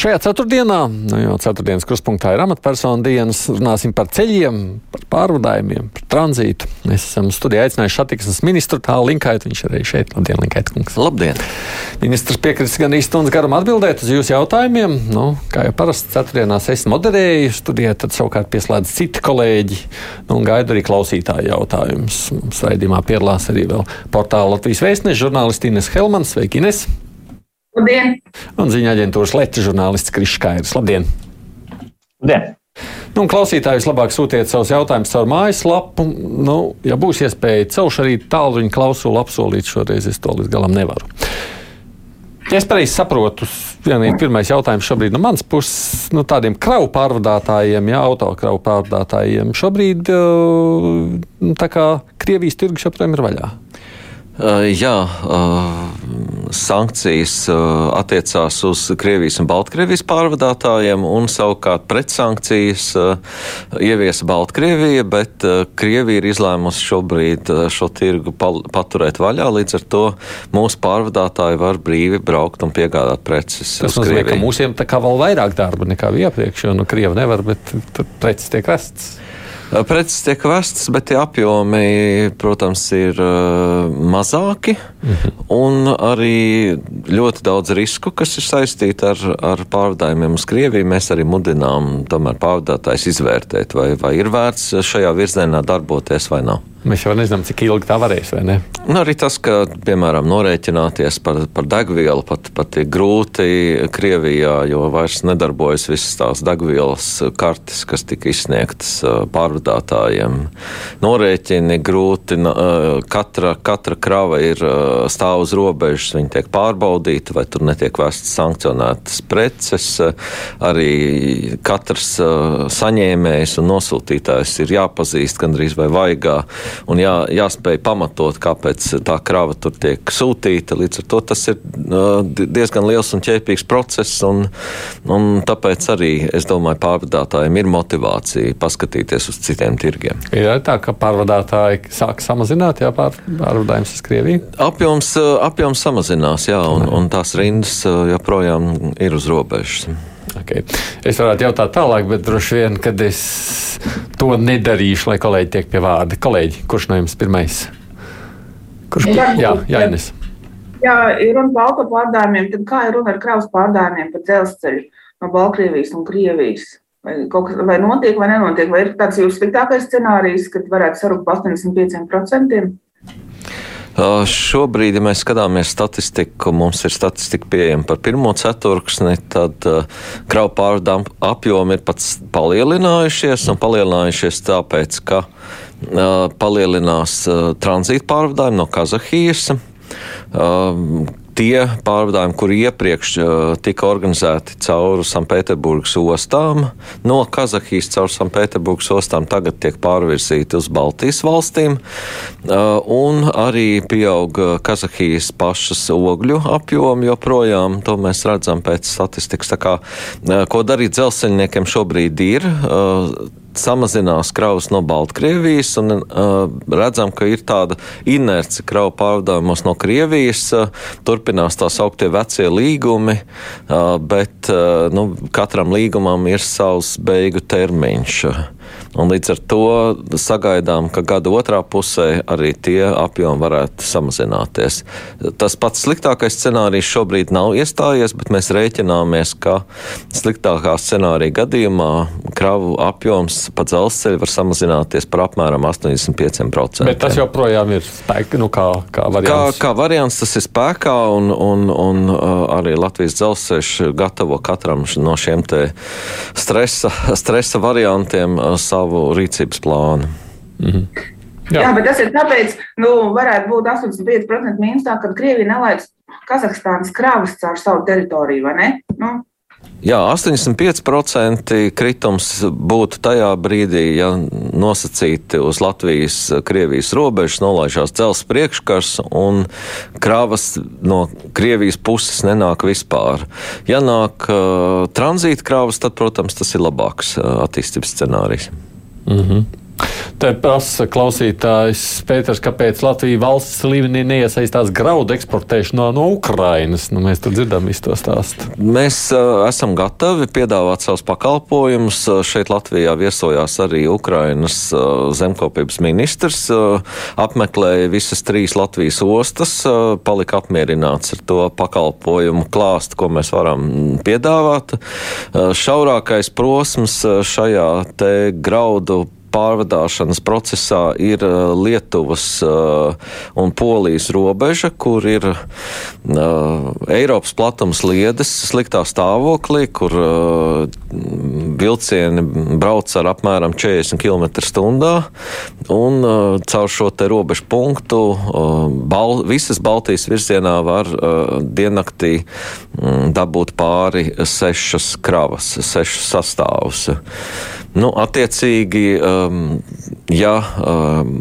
Šajā ceturtdienā, nu jau ceturtdienas kruspunktā ir amatpersonu dienas, runāsim par ceļiem, par pārvadājumiem, par tranzītu. Mēs esam studijā aicinājuši satiksmes ministru tālu linkēt, viņš arī šeit. Labdien, linkēt, kungs. Labdien! Ministrs piekritis gan īsti stundas garam atbildēt uz jūsu jautājumiem. Nu, kā jau parasti ceturtdienās es moderēju studijā, tad savukārt pieslēdz citi kolēģi nu, un gaidu arī klausītāju jautājumus. Mums raidījumā piedalās arī vēl portāla Latvijas vēstneša žurnālisti Ines Helmans. Sveiki, Ines! Labdien! Un ziņā aģentūras Latvijas žurnālists Krišs Kairis. Labdien! Labdien! Nu, klausītājus labāk sūtiet savus jautājumus caur mājaslapu. Nu, ja būs iespēja, celšu arī tālruņa klausulu apsolīt šoreiz, es to līdz galam nevaru. Ja es pareizi saprotu, vienīgi pirmais jautājums šobrīd no manas puses, nu, tādiem kravu pārvadātājiem, ja autokravu pārvadātājiem šobrīd, nu, tā kā Krievijas tirgus joprojām ir vaļā. Uh, jā, uh, sankcijas uh, attiecās uz Krievijas un Baltkrievijas pārvadātājiem, un savukārt pretsankcijas ieviesa Baltkrievija, bet Krievija ir izlēmusi šobrīd šo tirgu paturēt vaļā. Līdz ar to mūsu pārvadātāji var brīvi braukt un piegādāt preces. Tas nozīmē, ka mūsiem tā kā vēl vairāk darba nekā iepriekš, jo nu, Krievi nevar, bet preces tiek vestas. Preces tiek vestas, bet tie apjomi, protams, ir uh, mazāki. Mhm. Un arī ļoti daudz risku, kas ir saistīti ar, ar pārvadājumiem uz Krieviju. Mēs arī mudinām tomēr pārvadātājs izvērtēt, vai, vai ir vērts šajā virzienā darboties vai nav. Mēs jau nezinām, cik ilgi tā varēs? Nu, arī tas, ka, piemēram, norēķināties par, par degvielu pat, pat ir grūti Krievijā, jo vairs nedarbojas visas tās degvielas kartes, kas tika izsniegtas pārvadātājiem. Norēķini grūti, katra, katra krava ir stāv uz robežas, viņi tiek pārbaudīti, vai tur netiek vēstas sankcionētas preces. Arī katrs saņēmējs un nosūtītājs ir jāpazīst gandrīz vai vaigā un jā, jāspēj pamatot, kāpēc tā krava tur tiek sūtīta. Līdz ar to tas ir diezgan liels un ķēpīgs process, un, un tāpēc arī es domāju, pārvadātājiem ir motivācija paskatīties uz citiem tirgiem. Ir tā, ka pārvadātāji sāk samazināt jā, pār, pārvadājumus uz Krieviju? Apjoms, apjoms samazinās, jā, un, un tās rindas joprojām ir uz robežas. Okay. Es varētu jautāt tālāk, bet droši vien, kad es to nedarīšu, lai kolēģi tiek pie vārda. Kolēģi, kurš no jums pirmais? Kurš jā, jā, Jānis? Jā, ir runa par auto pārdājumiem, tad kā ir runa ar kravas pārdājumiem pa dzelzceļu no Baltkrievijas un Krievijas? Vai, kas, vai notiek vai nenotiek? Vai ir tāds jūsu sliktākais scenārijs, kad varētu sarukt pa 85%? Šobrīd, ja mēs skatāmies statistiku, mums ir statistika pieejama par pirmo ceturksni, tad kravu pārvadājumu apjomi ir pats palielinājušies un palielinājušies tāpēc, ka palielinās tranzīta pārvadājumi no Kazahijas. Uh, tie pārvadājumi, kuri iepriekš uh, tika organizēti caur Sanktpēterburgas ostām, no Kazahijas caur Sanktpēterburgas ostām, tagad tiek pārvirzīti uz Baltijas valstīm, uh, un arī pieaug Kazahijas pašas ogļu apjomi joprojām. To mēs redzam pēc statistikas. Tā kā, uh, ko darīt dzelzceļniekiem šobrīd ir? Samazinās kravas no Baltkrievijas, un uh, redzam, ka ir tāda inerce kravu pārvadājumos no Krievijas. Uh, turpinās tā sauktie vecie līgumi, uh, bet uh, nu, katram līgumam ir savs beigu termiņš. Uh, Un līdz ar to sagaidām, ka gada otrā pusē arī tie apjomi varētu samazināties. Tas pats sliktākais scenārijs šobrīd nav iestājies, bet mēs rēķināmies, ka sliktākā scenārija gadījumā kravu apjoms pa dzelzceļu var samazināties par apmēram 85%. Bet tas joprojām ir spēkā, nu kā, kā variants. Kā, kā variants tas ir spēkā, un, un, un uh, arī Latvijas dzelzceļš gatavo katram no šiem stresa, stresa variantiem uh, savu rīcības plānu. -hmm. Jā. Jā, bet tas ir tāpēc, nu, varētu būt 85% mīnus tā, ka Krievija nelaid Kazahstānas kravas caur savu teritoriju? Nu, Jā, 85% kritums būtu tajā brīdī, ja nosacīti uz Latvijas-Krievijas robežas nolaižās dzelzs priekškars un kravas no Krievijas puses nenāk vispār. Ja nāk uh, tranzīta kravas, tad, protams, tas ir labāks uh, attīstības scenārijs. Mm -hmm. Te prasa klausītājs Pēters, kāpēc Latvija valsts līmenī neiesaistās graudu eksportēšanā no Ukrainas. Nu, mēs tur dzirdam visu to stāstu. Mēs uh, esam gatavi piedāvāt savus pakalpojumus. Šeit Latvijā viesojās arī Ukrainas uh, zemkopības ministrs. Uh, apmeklēja visas trīs Latvijas ostas, uh, palika apmierināts ar to pakalpojumu klāstu, ko mēs varam piedāvāt. Uh, šaurākais prosms šajā te graudu pārvadāšanas procesā ir uh, Lietuvas uh, un Polijas robeža, kur ir uh, Eiropas platums liedes sliktā stāvoklī, kur vilcieni brauc ar apmēram 40 km/h. Un caur šo te robežu punktu Bal visas Baltijas virzienā var diennaktī mm, dabūt pāri sešas kravas, sešas sastāvus. Nu, attiecīgi, um, ja um,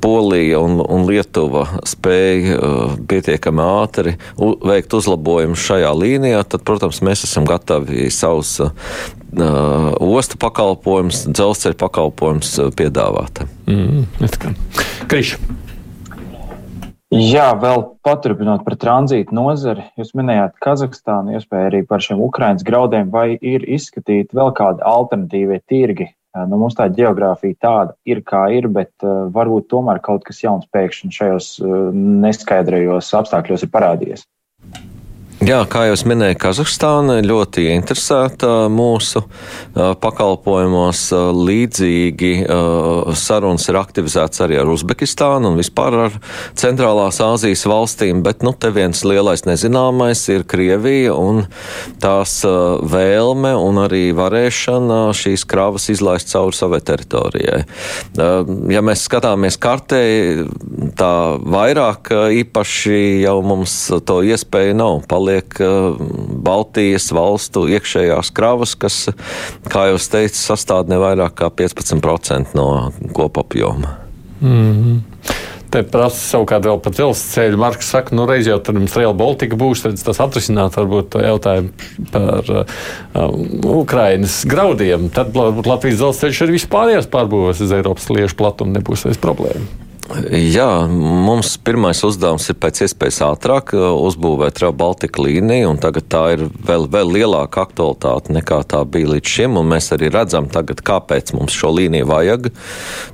Polija un, un Lietuva spēja uh, pietiekami ātri u, veikt uzlabojumus šajā līnijā, tad, protams, mēs esam gatavi savus uh, ostu pakalpojumus, dzelzceļa pakalpojumus uh, piedāvāt. Mm, Krišs. Jā, vēl paturpinot par tranzītu nozari, jūs minējāt Kazahstānu, iespēju arī par šiem Ukraiņas graudiem, vai ir izskatīti vēl kādi alternatīvie tirgi? Nu, mums tā geogrāfija tāda ir, kā ir, bet uh, varbūt tomēr kaut kas jauns pēkšņi šajos uh, neskaidrajos apstākļos ir parādījies. Jā, kā jau minēju, Kazahstāna ļoti interesēta mūsu pakalpojumos. Līdzīgi sarunas ir aktivizētas arī ar Uzbekistānu un vispār ar Centrālās Āzijas valstīm, bet nu, te viens lielais nezināmais ir Krievija un tās vēlme un arī varēšana šīs kravas izlaist cauri savai teritorijai. Ja mēs skatāmies kartē, tā vairāk īpaši jau mums to iespēju nav. Palīdz paliek Baltijas valstu iekšējās kravas, kas, kā jau teicu, sastāv ne vairāk kā 15% no kopapjoma. Mm -hmm. Te prasa savukārt vēl par dzelzceļu. Marks saka, nu reiz jau tur mums Real Baltica būs, tad tas atrisināt varbūt to jautājumu par uh, Ukrainas graudiem. Tad varbūt Latvijas dzelzceļš arī vispārējās pārbūvēs uz Eiropas liešu platumu nebūs vairs problēma. Jā, mums pirmais uzdevums ir pēc iespējas ātrāk uh, uzbūvēt Rail Baltica līniju, un tagad tā ir vēl, vēl lielāka aktualitāte nekā tā bija līdz šim, un mēs arī redzam tagad, kāpēc mums šo līniju vajag.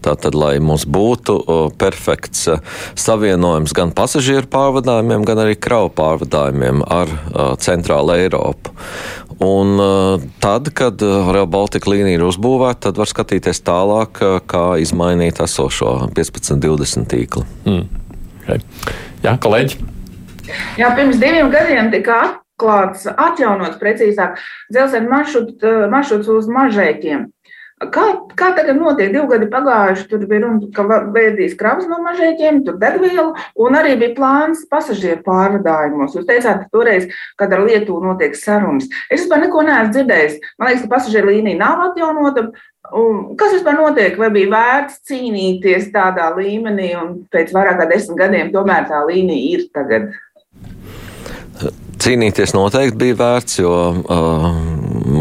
Tātad, lai mums būtu uh, perfekts uh, savienojums gan pasažieru pārvadājumiem, gan arī kravu pārvadājumiem ar Centrālu Eiropu. Un tad, kad Rail Baltica līnija ir uzbūvēta, tad var skatīties tālāk, kā izmainīt esošo 15, 20 20 tīklu. Mm. Okay. Jā, kolēģi. Jā, pirms diviem gadiem tika atklāts, atjaunots precīzāk dzelzceļa maršruts uz mažēkiem. Kā, kā tagad notiek? Divi gadi pagājuši, tur bija runa, ka vēdīs kravas no mažēķiem, tur degvielu, un arī bija plāns pasažieru pārvadājumos. Jūs teicāt, ka toreiz, kad ar Lietuvu notiek sarunas. Es vispār neko neesmu dzirdējis. Man liekas, ka pasažieru līnija nav atjaunota. Un kas vispār notiek? Vai bija vērts cīnīties tādā līmenī, un pēc vairāk kā desmit gadiem tomēr tā līnija ir tagad? Cīnīties noteikti bija vērts, jo uh,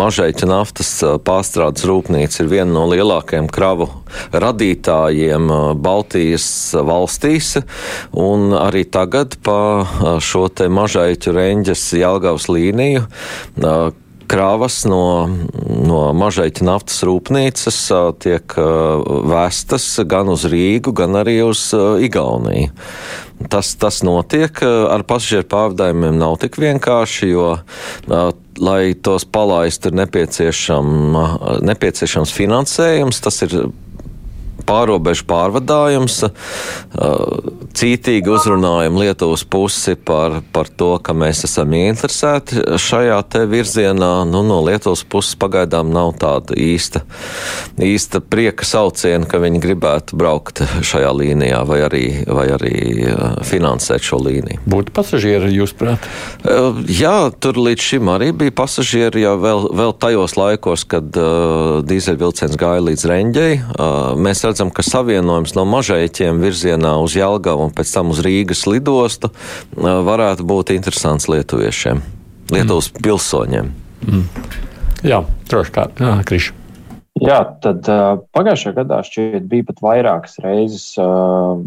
Mažēķa naftas pārstrādes rūpnīca ir viena no lielākajiem kravu radītājiem Baltijas valstīs, un arī tagad pa šo te Mažēķu reņģes Jelgavas līniju krāvas no, no mažaiķa naftas rūpnīcas tiek vēstas gan uz Rīgu, gan arī uz Igauniju. Tas, tas notiek ar pasažieru pārvadājumiem nav tik vienkārši, jo, lai tos palaistu, ir nepieciešam, nepieciešams finansējums. Tas ir pārobežu pārvadājums. Cītīgi uzrunājam Lietuvas pusi par, par to, ka mēs esam ieinteresēti šajā te virzienā. Nu, no Lietuvas puses pagaidām nav tāda īsta, īsta prieka sauciena, ka viņi gribētu braukt šajā līnijā vai arī, vai arī finansēt šo līniju. Būtu pasažieri, jūsuprāt? Jā, tur līdz šim arī bija pasažieri, jau vēl, vēl tajos laikos, kad uh, dīzeļvilciens gāja līdz Reņģei. Uh, mēs redzam, ka savienojums no mažaiķiem virzienā uz Jelgavu un pēc tam uz Rīgas lidostu varētu būt interesants lietuviešiem, Lietuvas mm. pilsoņiem. Mm. Jā, droši kā, jā, Krišs. Jā, tad uh, pagājušajā gadā šķiet bija pat vairākas reizes uh,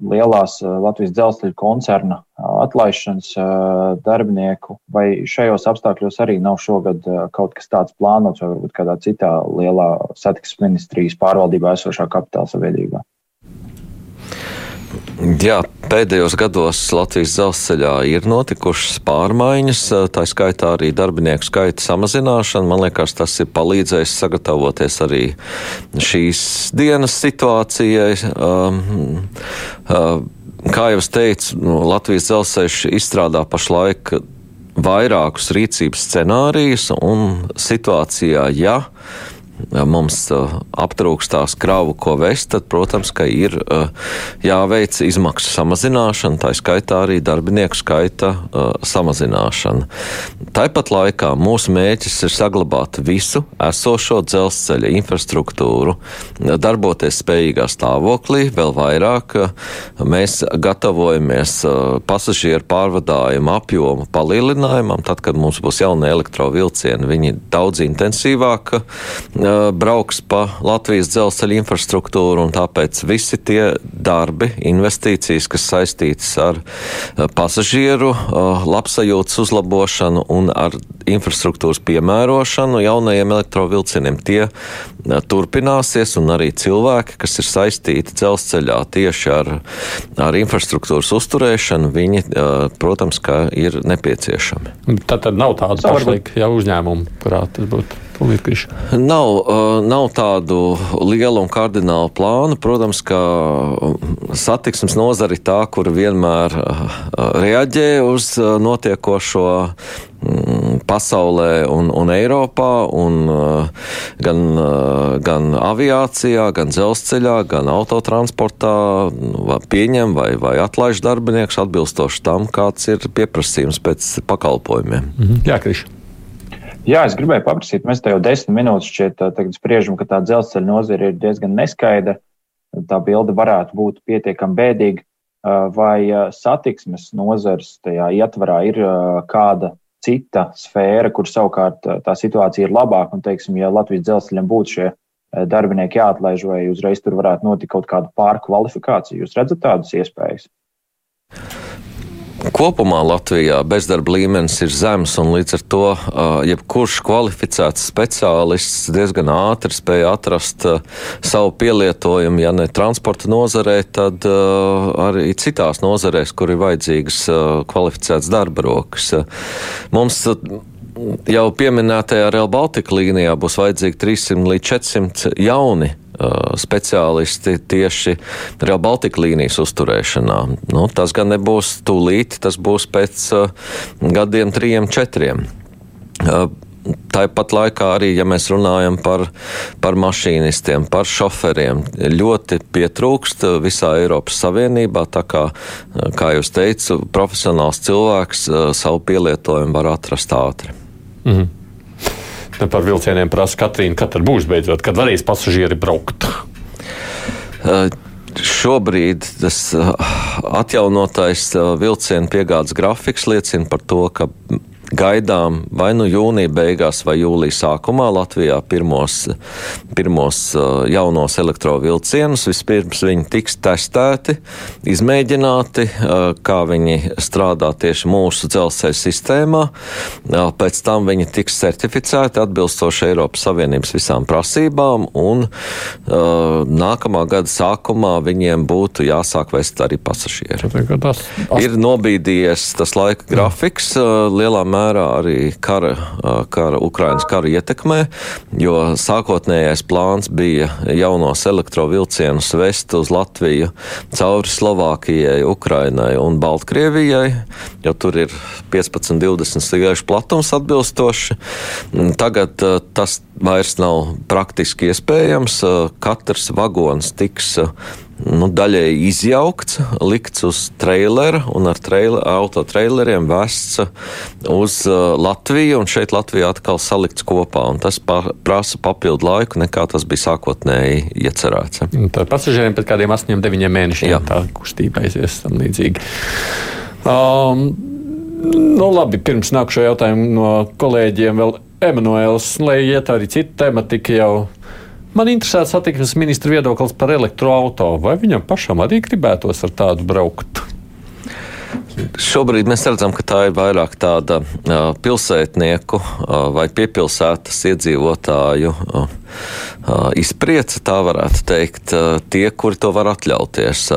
lielās uh, Latvijas dzelzceļa koncerna uh, atlaišanas uh, darbinieku, vai šajos apstākļos arī nav šogad kaut kas tāds plānots, vai varbūt kādā citā lielā satiksmes ministrijas pārvaldībā esošā kapitāla sabiedrībā? Jā, pēdējos gados Latvijas dzelzceļā ir notikušas pārmaiņas, tā skaitā arī darbinieku skaita samazināšana. Man liekas, tas ir palīdzējis sagatavoties arī šīs dienas situācijai. Um, uh, kā jau es teicu, nu, Latvijas dzelzceļš izstrādā pašlaik vairākus rīcības scenārijus un situācijā, ja mums uh, aptrūkstās kravu, ko vest, tad, protams, ka ir uh, jāveic izmaksu samazināšana, tā skaitā arī darbinieku skaita uh, samazināšana. Tāpat laikā mūsu mērķis ir saglabāt visu esošo dzelzceļa infrastruktūru, darboties spējīgā stāvoklī, vēl vairāk mēs gatavojamies pasažieru pārvadājumu apjomu palielinājumam, tad, kad mums būs jaunie elektrovilcieni, viņi daudz intensīvāk brauks pa Latvijas dzelzceļa infrastruktūru, un tāpēc visi tie darbi, investīcijas, kas saistītas ar pasažieru labsajūtas uzlabošanu un ar infrastruktūras piemērošanu jaunajiem elektrovilcieniem, tie turpināsies, un arī cilvēki, kas ir saistīti dzelzceļā tieši ar, ar infrastruktūras uzturēšanu, viņi, protams, ir nepieciešami. Tad, tad nav tādu pašlaik jau uzņēmumu, kurā tas būtu. Nav, nav tādu lielu un kardinālu plānu. Protams, ka satiksmes nozara ir tā, kur vienmēr reaģē uz notiekošo mm, pasaulē un, un Eiropā, un gan, gan aviācijā, gan dzelzceļā, gan autotransportā pieņem vai, vai atlaiž darbinieks atbilstoši tam, kāds ir pieprasījums pēc pakalpojumiem. Mhm. Jā, Krišs. Jā, es gribēju paprasīt, mēs te jau desmit minūtes šķiet, tagad spriežam, ka tā dzelzceļa nozara ir diezgan neskaidra. Tā bilde varētu būt pietiekami bēdīga. Vai satiksmes nozars tajā ietvarā ir kāda cita sfēra, kur savukārt tā situācija ir labāka? Un, teiksim, ja Latvijas dzelzceļam būtu šie darbinieki jāatlaiž, vai uzreiz tur varētu notikt kaut kāda pārkvalifikācija? Jūs redzat tādas iespējas? Kopumā Latvijā bezdarba līmenis ir zems, un līdz ar to jebkurš kvalificēts speciālists diezgan ātri spēja atrast savu pielietojumu, ja ne transporta nozarē, tad arī citās nozarēs, kur ir vajadzīgas kvalificētas darba rokas. Mums jau pieminētajā Real Baltica līnijā būs vajadzīgi 300 līdz 400 jauni speciālisti tieši Real Baltica līnijas uzturēšanā. Nu, tas gan nebūs tūlīt, tas būs pēc gadiem, trim, četriem. Tāpat laikā arī, ja mēs runājam par, par mašīnistiem, par šoferiem, ļoti pietrūkst visā Eiropas Savienībā. Tā kā, kā jūs teicu, profesionāls cilvēks savu pielietojumu var atrast ātri. Mm -hmm. Par vilcieniem prasa Katrīna, kad tad būs beidzot, kad varēs pasažieri braukt. Uh, šobrīd tas atjaunotais vilcienu piegādes grafiks liecina par to, ka gaidām vai nu jūnija beigās vai jūlija sākumā Latvijā pirmos, pirmos jaunos elektrovilcienus. Vispirms viņi tiks testēti, izmēģināti, kā viņi strādā tieši mūsu dzelzceļa sistēmā. Pēc tam viņi tiks certificēti atbilstoši Eiropas Savienības visām prasībām, un nākamā gada sākumā viņiem būtu jāsāk vest arī pasažieri. Ir nobīdījies tas laika grafiks lielā mērā mērā arī kara, kara Ukrainas kara ietekmē, jo sākotnējais plāns bija jaunos elektrovilcienus vest uz Latviju cauri Slovākijai, Ukrainai un Baltkrievijai, jo tur ir 15-20 stigaišu platums atbilstoši. Tagad tas vairs nav praktiski iespējams. Katrs vagons tiks nu, daļēji izjaukts, likts uz trailera un ar trailer, autotraileriem vests uz uh, Latviju, un šeit Latvijā atkal salikts kopā. Tas par, prasa papildu laiku, nekā tas bija sākotnēji iecerēts. Tad pasažieriem pēc kādiem 8, 9 mēnešiem Jā. tā kustība aizies tam līdzīgi. Um, nu, labi, pirms nākušo jautājumu no kolēģiem vēl Emanuēls, lai iet arī citu tematiku jau Man interesē satiksmes ministra viedoklis par elektroautorātu. Vai viņam pašam arī gribētos ar tādu braukt? Šobrīd mēs redzam, ka tā ir vairāk tāda uh, pilsētnieku uh, vai piepilsētas iedzīvotāju uh, izpriece, tā varētu teikt, tie, kuri to var atļauties.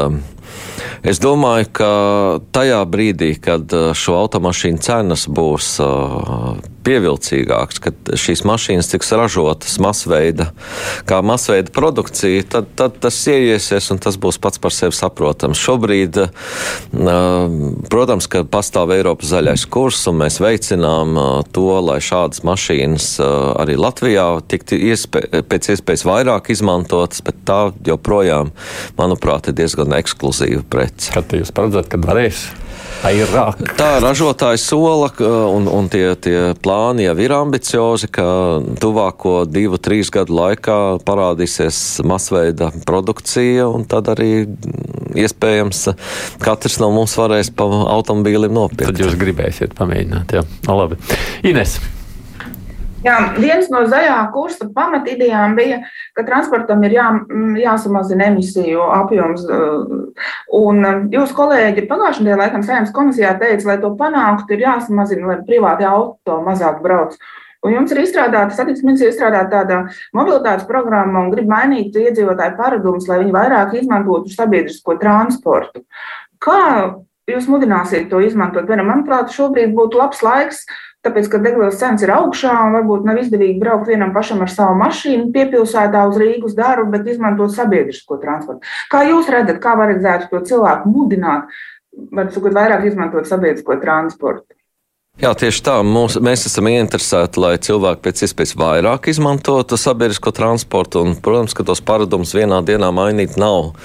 Es domāju, ka tajā brīdī, kad šo automašīnu cenas būs pievilcīgāks, kad šīs mašīnas tiks ražotas masveida, kā masveida produkcija, tad, tad tas ieiesies un tas būs pats par sevi saprotams. Šobrīd, protams, ka pastāv Eiropas zaļais kurs un mēs veicinām to, lai šādas mašīnas arī Latvijā tiktu iespē, pēc iespējas vairāk izmantotas, bet tā joprojām, manuprāt, ir diezgan ekskluzīva prece. Kad jūs paredzat, kad varēs? vairāk. Tā ražotāja sola un, un tie, tie plāni jau ir ambiciozi, ka tuvāko divu, trīs gadu laikā parādīsies masveida produkcija, un tad arī iespējams katrs no mums varēs pa automobīlim nopirkt. Tad jūs gribēsiet pamēģināt, jā. No, labi. Ines. Jā, viens no zaļā kursa pamatidejām bija, ka transportam ir jā, jāsamazina emisiju apjoms. Un jūs kolēģi pagājušajā nedēļā, laikam, saimnes komisijā teica, lai to panāktu, ir jāsamazina, lai privāti auto mazāk brauc. Un jums ir izstrādāta, satiksmes ir izstrādāta tāda mobilitātes programma un grib mainīt iedzīvotāju paradumus, lai viņi vairāk izmantotu sabiedrisko transportu. Kā jūs mudināsiet to izmantot? Manuprāt, šobrīd būtu labs laiks Tāpēc, ka degvielas cenas ir augšā un varbūt nav izdevīgi braukt vienam pašam ar savu mašīnu piepilsētā uz Rīgas darbu, bet izmantot sabiedrisko transportu. Kā jūs redzat, kā vajadzētu to cilvēku mudināt, varbūt vairāk izmantot sabiedrisko transportu? Jā, tieši tā. Mums, mēs esam ieinteresēti, lai cilvēki pēc iespējas vairāk izmantotu sabiedrisko transportu. Un, protams, ka tos paradumus vienā dienā mainīt nav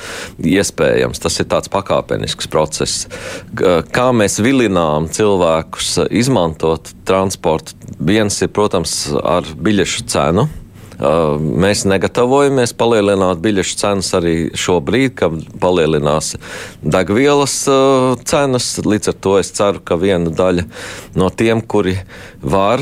iespējams. Tas ir tāds pakāpenisks process. Kā mēs vilinām cilvēkus izmantot transportu? Viens ir, protams, ar biļešu cenu Mēs negatavojamies palielināt biļešu cenas arī šobrīd, kad palielinās degvielas cenas. Līdz ar to es ceru, ka viena daļa no tiem, kuri var,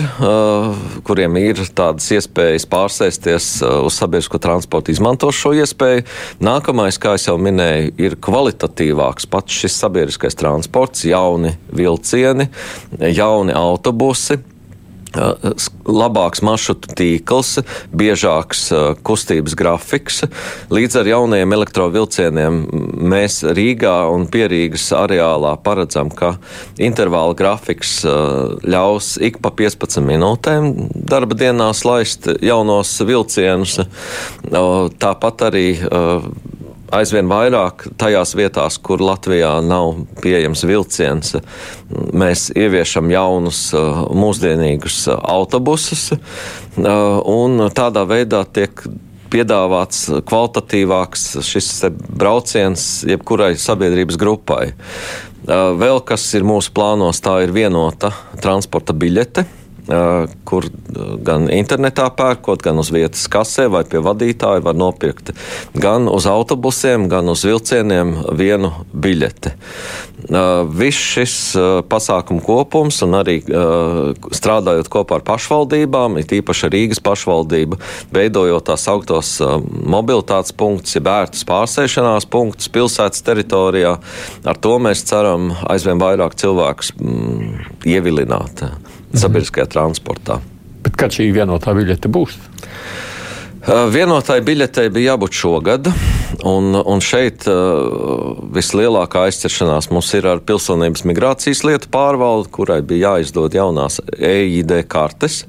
kuriem ir tādas iespējas pārsēsties uz sabiedrisko transportu, izmantos šo iespēju. Nākamais, kā jau minēju, ir kvalitatīvāks pats šis sabiedriskais transports, jauni vilcieni, jauni autobusi labāks maršrutu tīkls, biežāks kustības grafiks. Līdz ar jaunajiem elektrovilcieniem mēs Rīgā un Pierīgas areālā paredzam, ka intervāla grafiks ļaus ik pa 15 minūtēm darba dienās laist jaunos vilcienus. Tāpat arī aizvien vairāk tajās vietās, kur Latvijā nav pieejams vilciens, mēs ieviešam jaunus, uh, mūsdienīgus uh, autobusus, uh, un tādā veidā tiek piedāvāts kvalitatīvāks šis brauciens jebkurai sabiedrības grupai. Vēl kas ir mūsu plānos, tā ir vienota transporta biļete kur gan internetā pērkot, gan uz vietas kasē vai pie vadītāja var nopirkt gan uz autobusiem, gan uz vilcieniem vienu biļeti. Viss šis pasākumu kopums un arī strādājot kopā ar pašvaldībām, it īpaši Rīgas pašvaldība, veidojot tās augtos mobilitātes punktus, jeb ērtus pārsēšanās punktus pilsētas teritorijā, ar to mēs ceram aizvien vairāk cilvēkus mm, ievilināt sabiedriskajā transportā. Bet kad šī vienotā biļete būs? Vienotai biļetei bija jābūt šogad. Un, un šeit uh, vislielākā aizķeršanās mums ir ar pilsonības migrācijas lietu pārvaldi, kurai bija jāizdod jaunās EID kartes.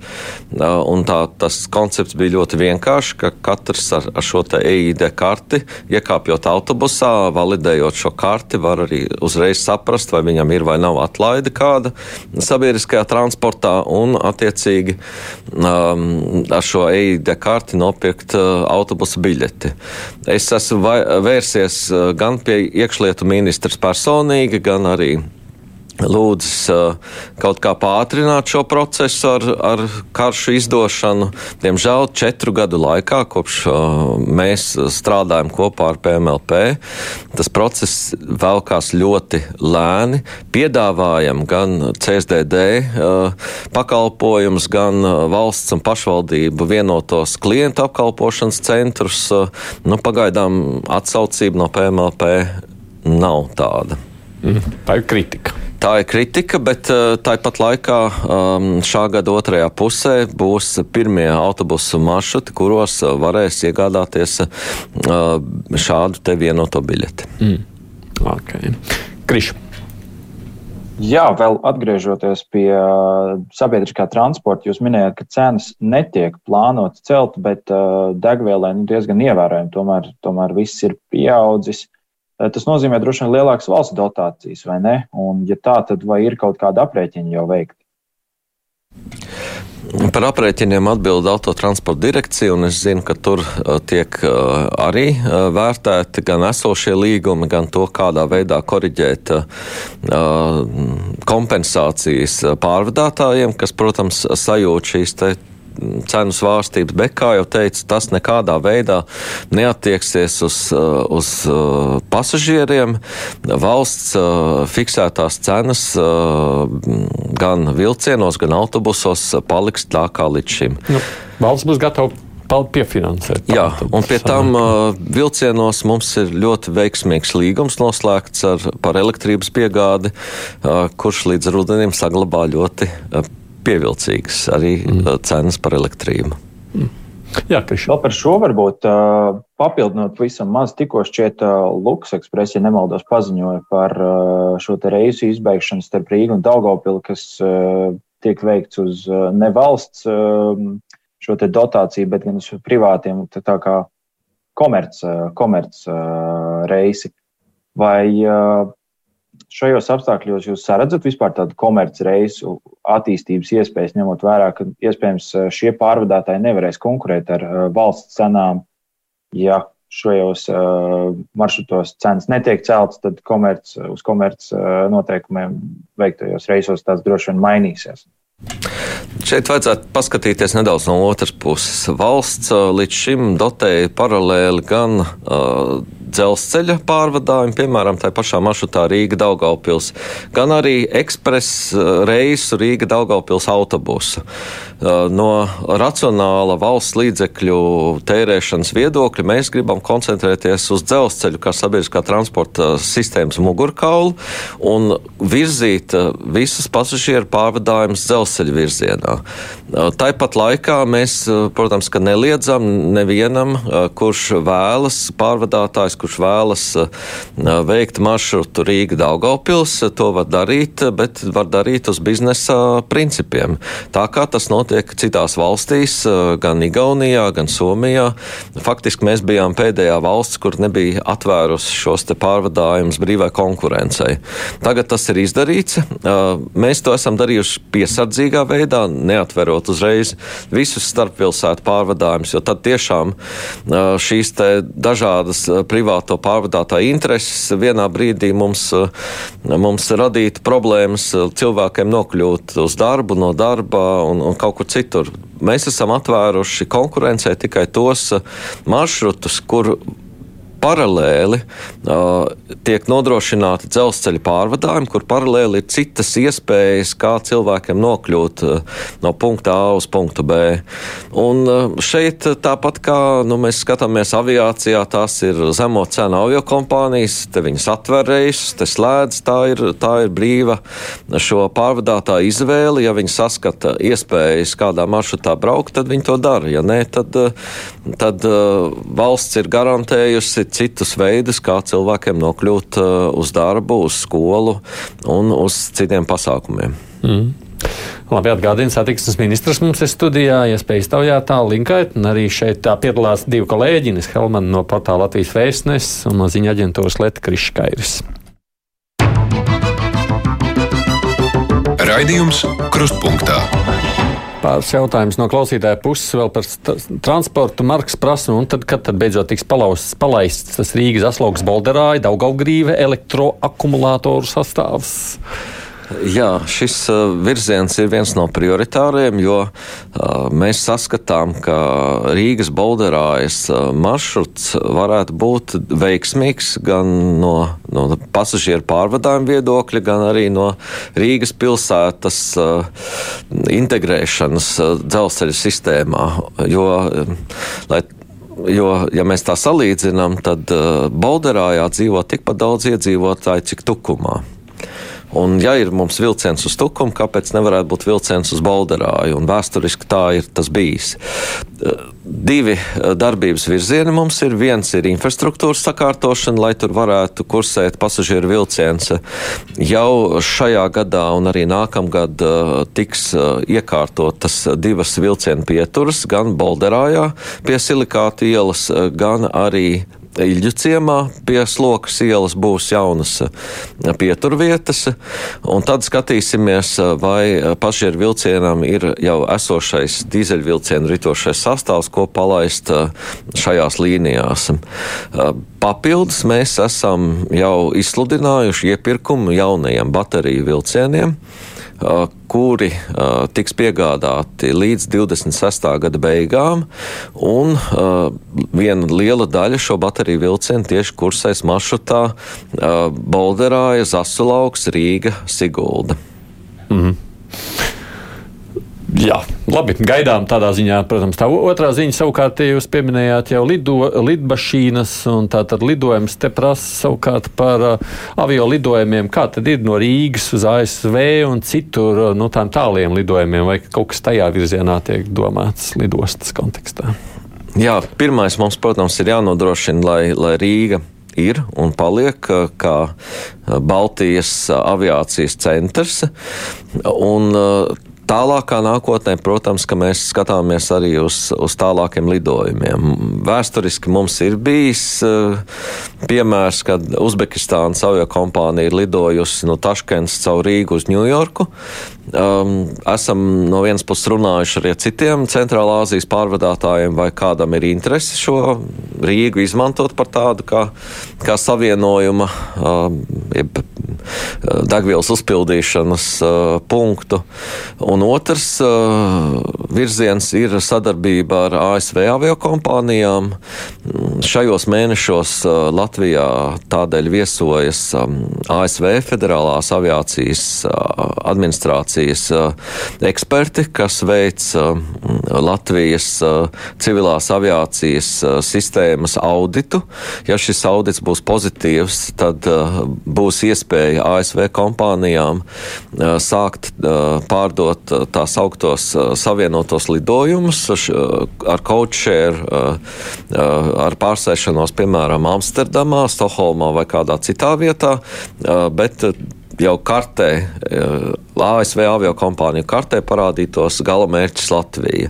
Un tā, tas koncepts bija ļoti vienkāršs, ka katrs ar, ar šo EID karti, iekāpjot autobusā, validējot šo karti, var arī uzreiz saprast, vai viņam ir vai nav atlaide kāda sabiedriskajā transportā, un attiecīgi um, ar šo EID karti nopirkt uh, autobusa biļeti. Es esmu vērsies uh, gan pie iekšlietu ministrs personīgi, gan arī lūdzis kaut kā pātrināt šo procesu ar, ar karšu izdošanu. Diemžēl četru gadu laikā, kopš mēs strādājam kopā ar PMLP, tas process velkās ļoti lēni. Piedāvājam gan CSDD pakalpojumus, gan valsts un pašvaldību vienotos klientu apkalpošanas centrus. Nu, pagaidām atsaucība no PMLP nav tāda. Mm, tā ir kritika. Tā ir kritika, bet uh, tāpat laikā um, šā gada otrajā pusē būs pirmie autobusu maršruti, kuros uh, varēs iegādāties uh, šādu te vienoto biļeti. Mm. Okay. Kriša. Jā, vēl atgriežoties pie sabiedriskā transporta, jūs minējāt, ka cenas netiek plānotas celt, bet degvielai nu, diezgan ievērojami tomēr, tomēr viss ir pieaudzis. Eh, tas nozīmē droši vien lielākas valsts dotācijas, vai ne? Un, ja tā, tad vai ir kaut kāda aprēķina jau veikta? Par aprēķiniem atbild autotransporta direkcija, un es zinu, ka tur uh, tiek uh, arī vērtēti gan esošie līgumi, gan to, kādā veidā koriģēt kompensācijas pārvadātājiem, kas, protams, sajūt šīs cenu svārstības, bet, kā jau teicu, tas nekādā veidā neatieksies uz, uh, uz uh, pasažieriem. Valsts uh, fiksētās cenas gan vilcienos, gan autobusos paliks tā kā līdz šim. Nu, valsts būs gatava piefinansēt. Jā, un pie tam uh, vilcienos mums ir ļoti veiksmīgs līgums noslēgts ar, par elektrības piegādi, uh, kurš līdz rudenim saglabā ļoti uh, pievilcīgas arī mm. Uh, cenas par elektrību. Mm. Jā, Vēl par šo varbūt uh, papildinot visam maz, tikko šķiet uh, Lukas ekspresija nemaldos paziņoja par šo te reisu izbeigšanu starp Rīgu un Daugopilu, kas tiek veikts uz nevalsts um, šo te dotāciju, bet gan uz privātiem tā kā komerc, komerc reisi. Vai šajos apstākļos jūs redzat vispār tādu komercreisu attīstības iespējas, ņemot vērā, ka iespējams eh, šie pārvadātāji nevarēs konkurēt ar eh, valsts cenām, ja šajos uh, maršrutos cenas netiek celtas, tad komerc, uz komerc noteikumiem veiktajos reisos tās droši vien mainīsies. Šeit vajadzētu paskatīties nedaudz no otras puses. Valsts līdz šim dotēja paralēli gan uh, dzelzceļa pārvadājumi, piemēram, tā pašā maršrutā Rīga Daugaupils, gan arī ekspresa reisu Rīga Daugaupils autobusu. No racionāla valsts līdzekļu tērēšanas viedokļa mēs gribam koncentrēties uz dzelzceļu kā sabiedriskā transporta sistēmas mugurkaulu un virzīt visus pasažieru pārvadājumus dzelzceļa virzienā. Tāpat laikā mēs, protams, neliedzam nevienam, kurš vēlas pārvadātājs, kurš vēlas veikt maršrutu Rīga Daugaupils, to var darīt, bet var darīt uz biznesa principiem. Tā kā tas notiek citās valstīs, gan Igaunijā, gan Somijā. Faktiski mēs bijām pēdējā valsts, kur nebija atvērusi šos pārvadājumus brīvai konkurencei. Tagad tas ir izdarīts. Mēs to esam darījuši piesardzīgā veidā, neatverot uzreiz visus starppilsētu pārvadājumus, jo tad tiešām šīs dažādas privātas privāto pārvadātāju intereses vienā brīdī mums, eh, mums radītu problēmas eh, cilvēkiem nokļūt uz darbu, no darba un, un kaut kur citur. Mēs esam atvēruši konkurencē tikai tos eh, maršrutus, kur paralēli uh, tiek nodrošināti dzelzceļa pārvadājumi, kur paralēli ir citas iespējas, kā cilvēkiem nokļūt uh, no punkta A uz punktu B. Un uh, šeit tāpat kā nu, mēs skatāmies aviācijā, tās ir zemo cenu avio kompānijas, te viņas atver reisus, te slēdz, tā ir, tā ir brīva šo pārvadātāju izvēle. Ja viņi saskata iespējas kādā maršrutā braukt, tad viņi to dara. Ja nē, tad, tad valsts ir garantējusi citus veidus, kā cilvēkiem nokļūt uz darbu, uz skolu un uz citiem pasākumiem. Mm. Labi, atgādina, satiksmes ministrs mums ir studijā, iespēja iztaujāt tā linkēt, un arī šeit tā piedalās divi kolēģi, Ines Helman no portāla Latvijas vēstnes un no ziņa aģentūras Leta Kriškairis. Raidījums Krustpunktā. Pāris jautājums no klausītāja puses vēl par transportu. Marks prasa, un tad, kad tad beidzot tiks palausts, palaists tas Rīgas asloks Bolderāja, Daugaugrīve elektroakumulātoru sastāvs? Jā, šis uh, virziens ir viens no prioritāriem, jo uh, mēs saskatām, ka Rīgas bolderājas uh, maršruts varētu būt veiksmīgs gan no, no pasažieru pārvadājuma viedokļa, gan arī no Rīgas pilsētas integrēšanas dzelzceļa sistēmā. Jo, um, lai Jo, ja mēs tā salīdzinām, tad Bolderājā dzīvo tikpat daudz iedzīvotāju, cik Tukumā. Un, ja ir mums vilciens uz Tukumu, kāpēc nevarētu būt vilciens uz Bolderāju? Un vēsturiski tā ir tas bijis. Divi darbības virzieni mums ir. Viens ir infrastruktūras sakārtošana, lai tur varētu kursēt pasažieru vilciens. Jau šajā gadā un arī nākamgad tiks iekārtotas divas vilcienu pieturas, gan Bolderājā pie Silikāta ielas, gan arī Iļģu ciemā pie Slokas ielas būs jaunas eh, pieturvietas, un tad skatīsimies, eh, vai eh, pašieru vilcienam ir jau esošais dīzeļvilcienu ritošais sastāvs, ko palaist šajās līnijās. Papildus mēs esam jau izsludinājuši iepirkumu jaunajiem bateriju vilcieniem kuri uh, tiks piegādāti līdz 26. gada beigām, un uh, viena liela daļa šo bateriju vilcienu tieši kursēs maršrutā uh, Bolderāja, Zasulauks, Rīga, Sigulda. Mm -hmm. Jā, labi. Gaidām tādā ziņā, protams, tā otrā ziņa savukārt, jūs pieminējāt jau lido, lidmašīnas, un tātad lidojums te prasa savukārt par uh, avio lidojumiem. Kā tad ir no Rīgas uz ASV un citur, uh, no tām tāliem lidojumiem, vai kaut kas tajā virzienā tiek domāts lidostas kontekstā? Jā, pirmais mums, protams, ir jānodrošina, lai, lai Rīga ir un paliek uh, kā Baltijas aviācijas centrs. Un, Tālākā nākotnē, protams, ka mēs skatāmies arī uz, uz tālākiem lidojumiem. Vēsturiski mums ir bijis uh, piemērs, kad Uzbekistānas avio kompānija ir lidojusi no Taškens caur Rīgu uz Ņujorku. Um, esam no vienas puses runājuši arī ar citiem Centrālā Azijas pārvadātājiem, vai kādam ir interese šo Rīgu izmantot par tādu kā, kā savienojuma, um, jeb uh, degvielas uzpildīšanas uh, punktu. Un otrs uh, virziens ir sadarbība ar ASV avio kompānijām. Šajos mēnešos uh, Latvijā tādēļ viesojas um, ASV Federālās aviācijas uh, administrācija aviācijas eksperti, kas veic Latvijas civilās aviācijas sistēmas auditu. Ja šis audits būs pozitīvs, tad būs iespēja ASV kompānijām sākt pārdot tās augtos savienotos lidojumus ar coachshare, ar pārsēšanos, piemēram, Amsterdamā, Stokholmā vai kādā citā vietā, bet jau kartē, eh, ASV avio kompāniju kartē parādītos gala mērķis Latvija.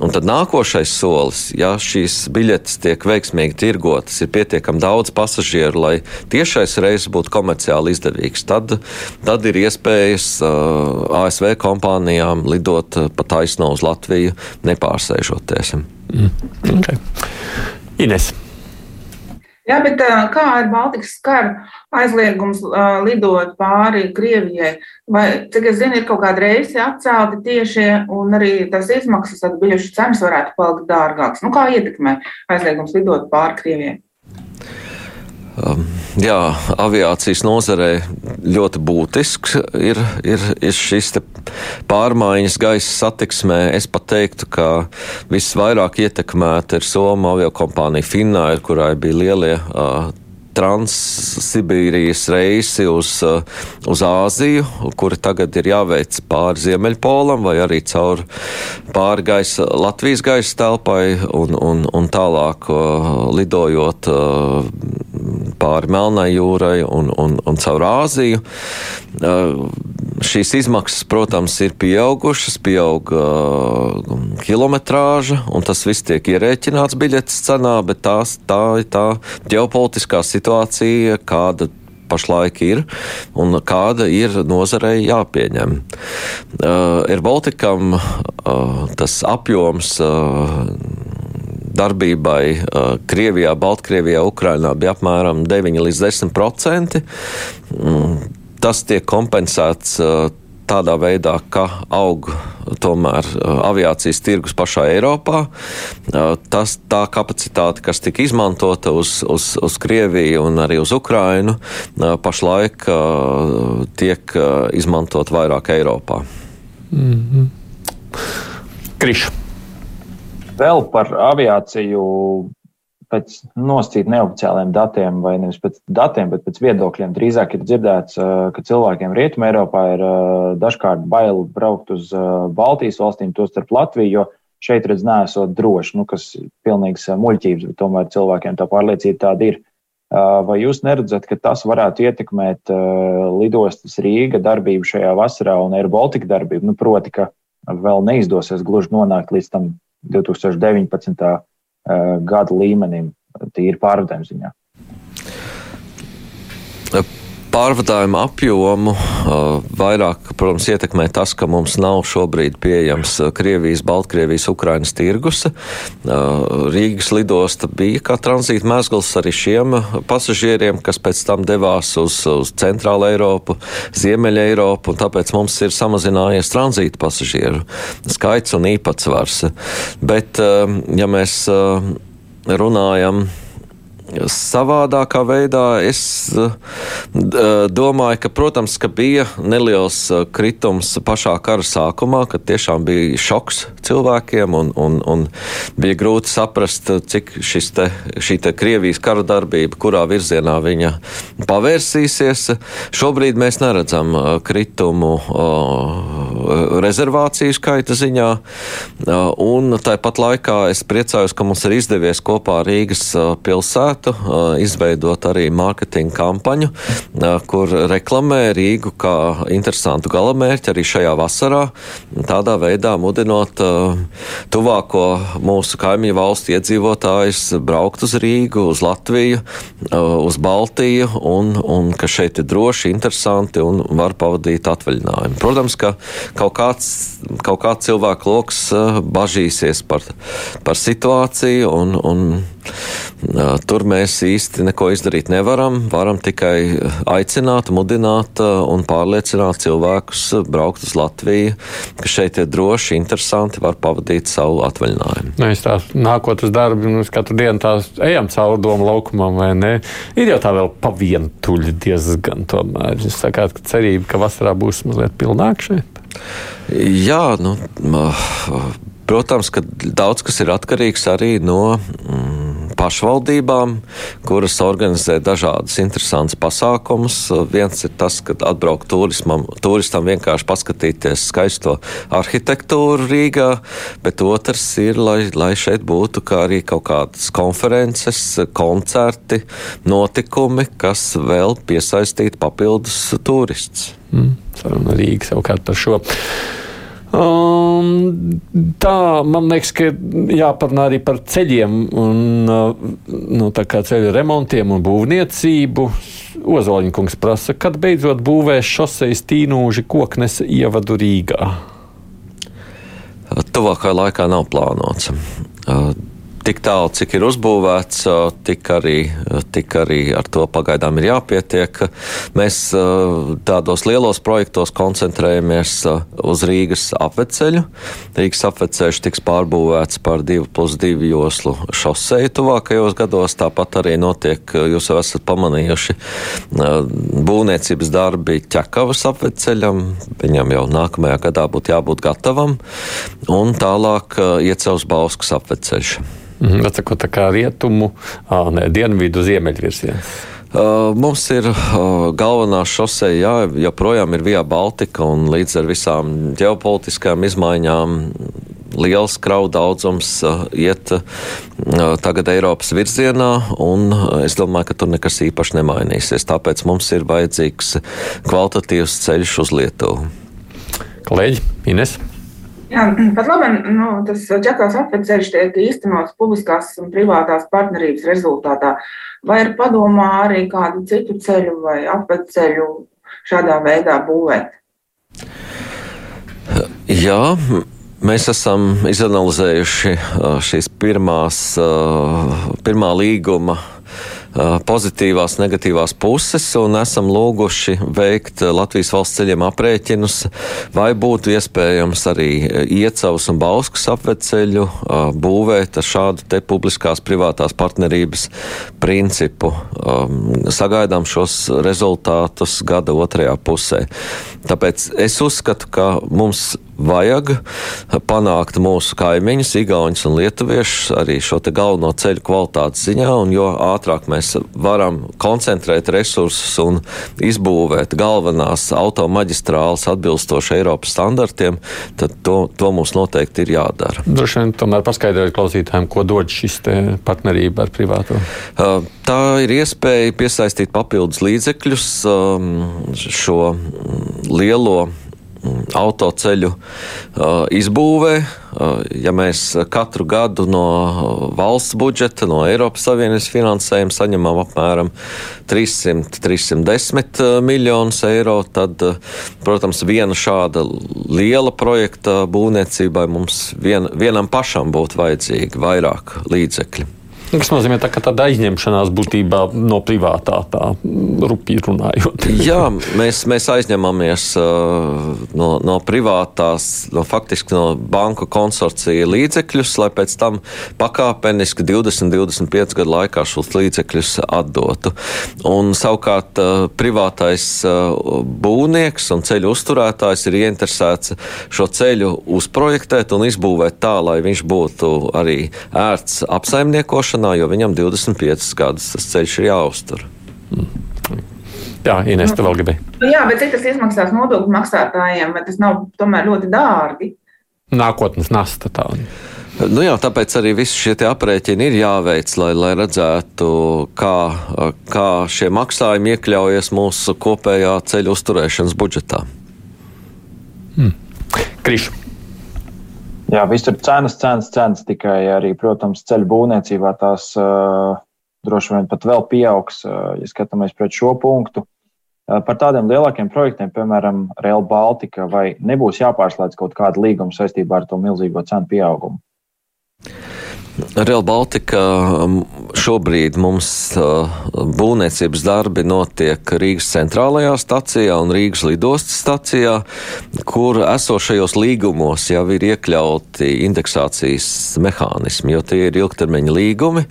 Un tad nākošais solis, ja šīs biļetes tiek veiksmīgi tirgotas, ir pietiekami daudz pasažieru, lai tiešais reizes būtu komerciāli izdevīgs, tad, tad ir iespējas eh, ASV kompānijām lidot uh, pa taisno uz Latviju, nepārsēžoties. Mm. Okay. Ines. Jā, bet kā ar Baltikas karu aizliegums lidot pāri Krievijai? Vai, cik es zinu, ir kaut kāda reisi atcelti tiešie, un arī tas izmaksas, tad biļešu cenas varētu palikt dārgākas. Nu, kā ietekmē aizliegums lidot pāri Krievijai? Um, jā, aviācijas nozarē ļoti būtisks ir, ir, ir šis pārmaiņas gaisa satiksmē. Es pat teiktu, ka visvairāk ietekmēta ir Somija avio kompānija Finnair, kurai bija lielie uh, Transsibīrijas reisi uz, uz Āziju, kuri tagad ir jāveic pāri Ziemeļpolam vai arī caur pāri gaisa, Latvijas gaisa telpai un, un, un tālāk lidojot pāri Melnai jūrai un, un, un caur Āziju. Šīs izmaksas, protams, ir pieaugušas, pieauga kilometrāža, un tas viss tiek ierēķināts biļetes cenā, bet tās, tā ir tā ģeopolitiskā situācija, kāda pašlaik ir un kāda ir nozarei jāpieņem. Uh, ir Baltikam uh, tas apjoms. Uh, darbībai Krievijā, Baltkrievijā, Ukrainā bija apmēram 9 līdz 10 procenti. Mm, tas tiek kompensēts tādā veidā, ka aug tomēr aviācijas tirgus pašā Eiropā. Tas, tā kapacitāte, kas tika izmantota uz, uz, uz Krieviju un arī uz Ukrainu, pašlaik tiek izmantot vairāk Eiropā. Mm -hmm. Kriša. Vēl par aviāciju pēc nosacīt neoficiāliem datiem, vai nevis pēc datiem, bet pēc viedokļiem. Drīzāk ir dzirdēts, ka cilvēkiem Rietumē Eiropā ir dažkārt bail braukt uz Baltijas valstīm, tostarp Latviju, jo šeit redz nesot droši, nu, kas ir pilnīgs muļķības, bet tomēr cilvēkiem tā pārliecība tāda ir. Vai jūs neredzat, ka tas varētu ietekmēt lidostas Rīga darbību šajā vasarā un Air Baltica darbību? Nu, proti, ka vēl neizdosies gluži nonākt līdz tam 2019. Eh, gada līmenim, tīri pārvadājuma ziņā. Pārvadājuma apjomu vairāk, protams, ietekmē tas, ka mums nav šobrīd pieejams Krievijas, Baltkrievijas, Ukrainas tirgus. Rīgas lidosta bija kā tranzīta mezgls arī šiem pasažieriem, kas pēc tam devās uz, uz Centrālu Eiropu, Ziemeļa Eiropu, un tāpēc mums ir samazinājies tranzīta pasažieru skaits un īpatsvars. Bet, ja mēs runājam, savādākā veidā. Es uh, domāju, ka, protams, ka bija neliels uh, kritums pašā kara sākumā, kad tiešām bija šoks cilvēkiem un, un, un bija grūti saprast, cik te, šī te Krievijas kara darbība, kurā virzienā viņa pavērsīsies. Šobrīd mēs neredzam kritumu rezervāciju skaita ziņā, un tāpat laikā es priecājos, ka mums ir izdevies kopā Rīgas pilsētu varētu izveidot arī mārketinga kampaņu, kur reklamē Rīgu kā interesantu galamērķi arī šajā vasarā, tādā veidā mudinot tuvāko mūsu kaimiņu valstu iedzīvotājus braukt uz Rīgu, uz Latviju, uz Baltiju, un, un ka šeit ir droši, interesanti un var pavadīt atvaļinājumu. Protams, ka kaut kāds, kaut kāds cilvēku lokus bažīsies par, par situāciju un, un Tur mēs īsti neko izdarīt nevaram. Varam tikai aicināt, mudināt un pārliecināt cilvēkus braukt uz Latviju, ka šeit ir droši, interesanti, var pavadīt savu atvaļinājumu. Mēs tā nākot uz darbu, mēs katru dienu tā ejam cauri domu laukumam, vai ne? Ir jau tā vēl pa vientuļi diezgan tomēr. Es sakārt, ka cerība, ka vasarā būs mazliet pilnāk šeit. Jā, nu, protams, ka daudz kas ir atkarīgs arī no. Mm, pašvaldībām, kuras organizē dažādus interesantus pasākumus. Viens ir tas, ka atbraukt turismam, turistam vienkārši paskatīties skaisto arhitektūru Rīgā, bet otrs ir, lai, lai šeit būtu arī kaut kādas konferences, koncerti, notikumi, kas vēl piesaistītu papildus turistus. Mm, saruna Rīga savukārt par šo. Um, tā, man liekas, ka jāparunā arī par ceļiem un uh, nu, ceļu remontiem un būvniecību. Ozoliņkungs prasa, kad beidzot būvēs šoseis tīnūži koknes ievadu Rīgā. Tuvākajā laikā nav plānots. Tik tālu, cik ir uzbūvēts, tik arī, tik arī ar to pagaidām ir jāpietiek. Mēs tādos lielos projektos koncentrējamies uz Rīgas apveceļu. Rīgas apveceļš tiks pārbūvēts par 2 plus 2 joslu šoseju tuvākajos gados. Tāpat arī notiek, jūs jau esat pamanījuši, būvniecības darbi ķekavas apveceļam. Viņam jau nākamajā gadā būtu jābūt gatavam. Un tālāk iecels Bauskas apveceļš. Mhm, Atsakot, tā kā rietumu, ne, dienvidu, ziemeļvirzienu. Uh, mums ir uh, galvenā šoseja, jā, joprojām ir Via Baltica, un līdz ar visām ģeopolitiskām izmaiņām liels kravu daudzums uh, iet tagad Eiropas virzienā, un es domāju, ka tur nekas īpaši nemainīsies. Tāpēc mums ir vajadzīgs kvalitatīvs ceļš uz Lietuvu. Kolēģi, Ines. Jā, pat labi, nu, tas ķekās apveceļš tiek īstenots publiskās un privātās partnerības rezultātā. Vai ir padomā arī kādu citu ceļu vai apveceļu šādā veidā būvēt? Jā, Mēs esam izanalizējuši šīs pirmās, pirmā līguma pozitīvās, negatīvās puses un esam lūguši veikt Latvijas valsts ceļiem aprēķinus, vai būtu iespējams arī iecavus un bauskas apveceļu būvēt ar šādu te publiskās privātās partnerības principu. Sagaidām šos rezultātus gada otrajā pusē. Tāpēc es uzskatu, ka mums vajag panākt mūsu kaimiņus, Igaunus un Lietuviešus arī šo galveno ceļu kvalitātes ziņā, un jo ātrāk mēs varam koncentrēt resursus un izbūvēt galvenās automaģistrāles atbilstoši Eiropas standartiem, tad to, to mums noteikti ir jādara. Droši vien tomēr paskaidrot klausītājiem, ko dod šis partnerība ar privāto. Tā ir iespēja piesaistīt papildus līdzekļus šo lielo autoceļu izbūvē. Ja mēs katru gadu no valsts budžeta, no Eiropas Savienības finansējuma saņemam apmēram 300-310 miljonus eiro, tad, protams, viena šāda liela projekta būvniecībai mums vien, vienam pašam būtu vajadzīgi vairāk līdzekļu. Tas nozīmē, tā, ka tāda aizņemšanās būtībā no privātā, tā rupji runājot. Jā, mēs, mēs aizņemamies uh, no, no privātās, no faktiski no banku konsorcija līdzekļus, lai pēc tam pakāpeniski 20-25 gadu laikā šos līdzekļus atdotu. Un savukārt uh, privātais uh, būvnieks un ceļu uzturētājs ir ieinteresēts šo ceļu uzprojektēt un izbūvēt tā, lai viņš būtu arī ērts apsaimniekošanai braukšanā, jo viņam 25 gadus tas ceļš ir jāuztur. Mm. Jā, Inês, te vēl gribēji. Nu, jā, bet cik tas izmaksās nodokļu maksātājiem, vai tas nav tomēr ļoti dārgi? Nākotnes nasta tāda. Nu jā, tāpēc arī visi šie aprēķini ir jāveic, lai, lai redzētu, kā, kā šie maksājumi iekļaujas mūsu kopējā ceļu uzturēšanas budžetā. Hmm. Krišu. Jā, visur cenas, cenas, cenas tikai arī, protams, ceļu būvniecībā tās uh, droši vien pat vēl pieaugs, uh, ja skatāmies pret šo punktu. Uh, par tādiem lielākiem projektiem, piemēram, Rail Baltica, vai nebūs jāpārslēdz kaut kāda līguma saistībā ar to milzīgo cenu pieaugumu? Real Baltica um, šobrīd mums uh, būvniecības darbi notiek Rīgas centrālajā stacijā un Rīgas lidostas stacijā, kur esošajos līgumos jau ir iekļauti indeksācijas mehānismi, jo tie ir ilgtermiņa līgumi.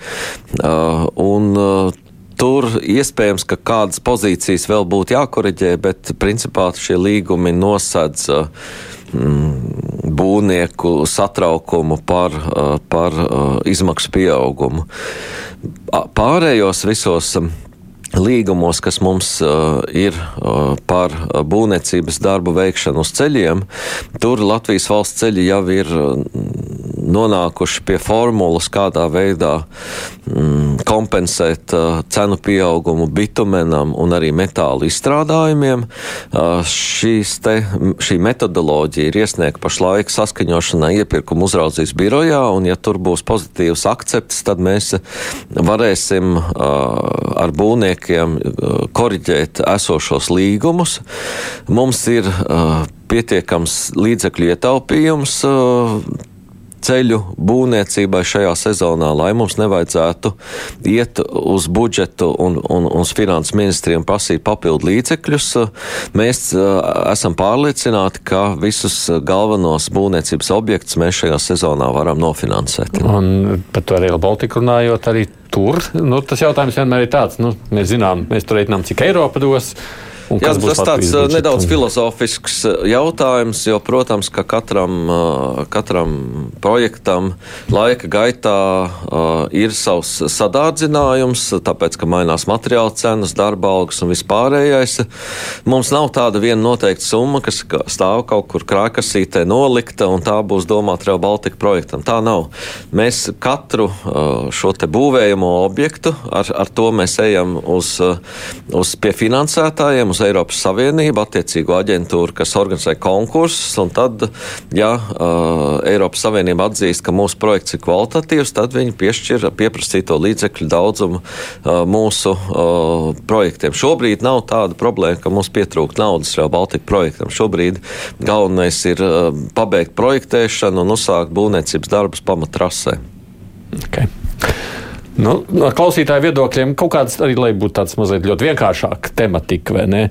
Uh, un, uh, Tur iespējams, ka kādas pozīcijas vēl būtu jākoriģē, bet principā šie līgumi nosedz uh, būvnieku satraukumu par, uh, par uh, izmaksu pieaugumu. Pārējos visos um, līgumos, kas mums uh, ir uh, par būvniecības darbu veikšanu uz ceļiem, tur Latvijas valsts ceļi jau ir nonākuši pie formulas, kādā veidā mm, kompensēt uh, cenu pieaugumu bitumenam un arī metālu izstrādājumiem. Te, šī metodoloģija ir iesniegta pašlaik saskaņošanai iepirkuma uzraudzības birojā, un ja tur būs pozitīvs akcepts, tad mēs varēsim ar būvniekiem uh, koriģēt esošos līgumus. Mums ir uh, pietiekams līdzekļu ietaupījums. Uh, ceļu būvniecībai šajā sezonā, lai mums nevajadzētu iet uz budžetu un, un, un uz finanses ministriem prasīt papildu līdzekļus. Mēs esam pārliecināti, ka visus galvenos būvniecības objektus mēs šajā sezonā varam nofinansēt. Un par to arī Baltiku runājot, arī tur nu, tas jautājums vienmēr ir tāds, nu, mēs zinām, mēs tur reiķinām, cik Eiropa dos. Jā, tas tāds nedaudz filozofisks jautājums, jo, protams, ka katram, katram projektam laika gaitā ir savs sadārdzinājums, tāpēc, ka mainās materiāla cenas, darba algas un vispārējais. Mums nav tāda viena noteikta summa, kas ka- stāv kaut kur krākasītē nolikta, un tā būs domāta Real Baltica projektam. Tā nav. Mēs katru šo te būvējamo objektu, ar, ar to mēs ejam uz, uz pie finansētājiem, uz Eiropas Savienību, attiecīgo aģentūru, kas organizē konkursus, un tad, ja uh, Eiropas Savienība atzīst, ka mūsu projekts ir kvalitatīvs, tad viņi piešķir pieprasīto līdzekļu daudzumu uh, mūsu uh, projektiem. Šobrīd nav tāda problēma, ka mums pietrūkt naudas jau Baltika projektam. Šobrīd galvenais ir uh, pabeigt projektēšanu un uzsākt būvniecības darbus pamatrasē. Okay. Nu, no klausītāju viedokļiem kaut kāds arī, lai būtu tāds mazliet ļoti vienkāršāk tematika, vai ne?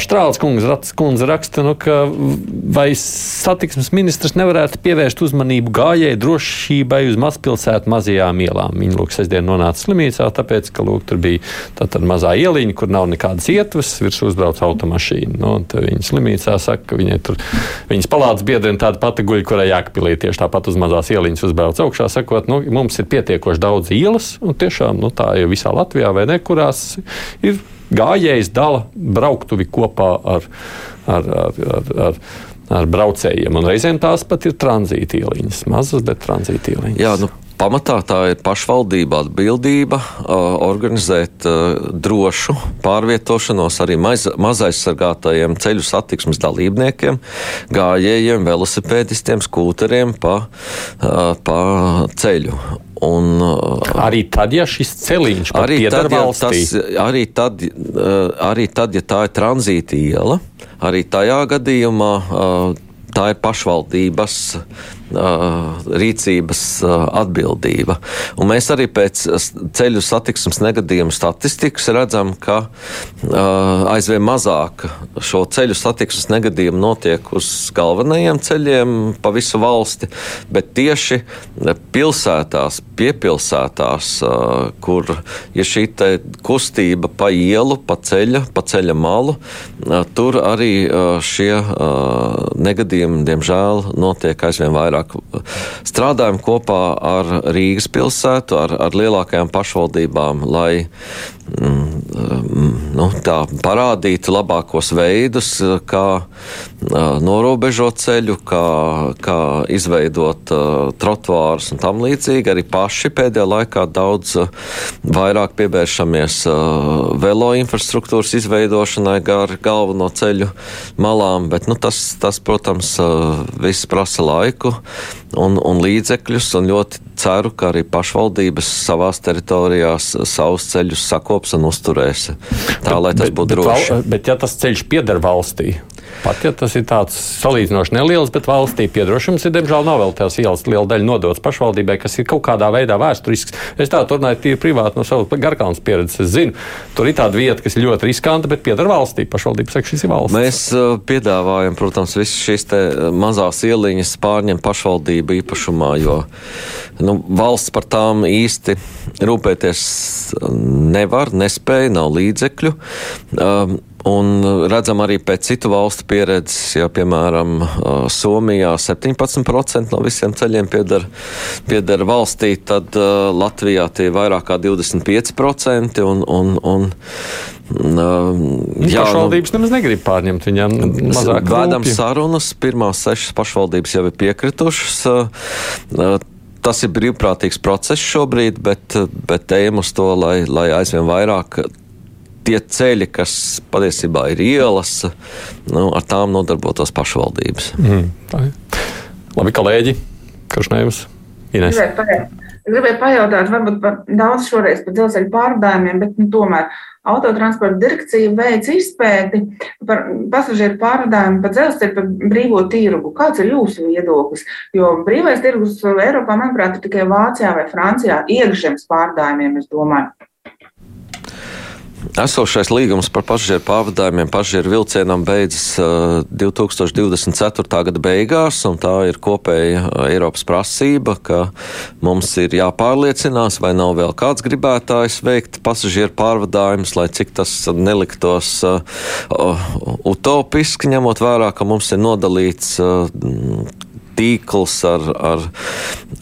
Štrāls kundze, kundze raksta, nu, ka vai satiksmes ministrs nevarētu pievērst uzmanību gājēju drošībai uz mazpilsētu mazajām ielām. Viņa, lūk, sestdien nonāca slimnīcā, tāpēc, ka, lūk, tur bija tāda mazā ieliņa, kur nav nekādas ietvas, virs uzbrauc automašīna. Nu, viņa slimnīcā saka, ka viņai tur, viņas palādes biedrina tāda pati guļa, kurai jākapilī tieši tāpat uz mazās ieliņas uzbrauc augšā, sakot, nu, mums ir pietiekoši daudz ielas, un tiešām nu, tā ir visā Latvijā, vai ne, kurās ir gājējs dala brauktuvi kopā ar, ar, ar, ar, ar, ar braucējiem. Un reizēm tās pat ir tranzīta ieliņas, mazas, bet tranzīta ieliņas. Jā, nu, Pamatā tā ir pašvaldība atbildība organizēt drošu pārvietošanos arī maz, mazaizsargātajiem ceļu satiksmes dalībniekiem, gājējiem, velosipēdistiem, skūteriem pa, pa ceļu. Un, arī tad, ja šis ceļš arī tad, ja tas, arī, tad, arī tad, ja tā ir tranzīta iela, arī tajā gadījumā tā ir pašvaldības rīcības atbildība. Un mēs arī pēc ceļu satiksmes negadījumu statistikas redzam, ka aizvien mazāk šo ceļu satiksmes negadījumu notiek uz galvenajiem ceļiem pa visu valsti, bet tieši pilsētās, piepilsētās, kur ir šī kustība pa ielu, pa ceļa, pa ceļa malu, tur arī šie negadījumi, diemžēl, notiek aizvien vairāk. Strādājam kopā ar Rīgas pilsētu, ar, ar lielākajām pašvaldībām, lai mm, nu, tā, parādītu labākos veidus, kā norobežot ceļu, kā, kā izveidot uh, trotuārus un tam līdzīgi. Arī paši pēdējā laikā daudz uh, vairāk pievēršamies uh, velo infrastruktūras izveidošanai gar galveno ceļu malām, bet nu, tas, tas, protams, uh, viss prasa laiku un, un līdzekļus, un ļoti ceru, ka arī pašvaldības savās teritorijās savus ceļus sakops un uzturēs. Tā, lai tas būtu droši. Bet, bet, ja tas ceļš pieder valstī, pat ja tas ir tāds salīdzinoši neliels, bet valstī piedrošums ir, diemžēl, nav vēl tās ielas liela daļa nodots pašvaldībai, kas ir kaut kādā veidā vēsturisks. Es tā runāju tīri privāti no savas garkaunas pieredzes. Es zinu, tur ir tāda vieta, kas ir ļoti riskanta, bet pieder valstī. Pašvaldība saka, šis ir valsts. Mēs uh, piedāvājam, protams, visas šīs mazās ieliņas pārņemt pašvaldību īpašumā, jo nu, valsts par tām īsti rūpēties nevar, nespēja, nav līdzekļu. Um, Un redzam arī pēc citu valstu pieredzes, ja piemēram Somijā 17% no visiem ceļiem pieder, pieder valstī, tad uh, Latvijā tie ir vairāk kā 25%. Un, un, un, uh, jā, pašvaldības nemaz negrib pārņemt viņam mazāk. Vēdam sarunas, pirmās sešas pašvaldības jau ir piekritušas. Uh, Tas ir brīvprātīgs process šobrīd, bet, bet ejam uz to, lai, lai aizvien vairāk tie ceļi, kas patiesībā ir ielas, nu, ar tām nodarbotos pašvaldības. Mm, Labi, kolēģi, kurš nevis? Ines. Gribēju pajautāt, varbūt par daudz šoreiz par dzelzceļa pārvadājumiem, bet nu, tomēr autotransporta direkcija veic izpēti par pasažieru pārvadājumu pa dzelzceļu, par brīvo tirgu. Kāds ir jūsu viedoklis? Jo brīvais tirgus Eiropā, manuprāt, ir tikai Vācijā vai Francijā iekšzemes pārvadājumiem, es domāju. Esošais līgums par pasažieru pārvadājumiem pasažieru vilcienam beidzas 2024. gada beigās, un tā ir kopēja Eiropas prasība, ka mums ir jāpārliecinās, vai nav vēl kāds gribētājs veikt pasažieru pārvadājumus, lai cik tas neliktos uh, utopiski, ņemot vērā, ka mums ir nodalīts tīkls ar, ar,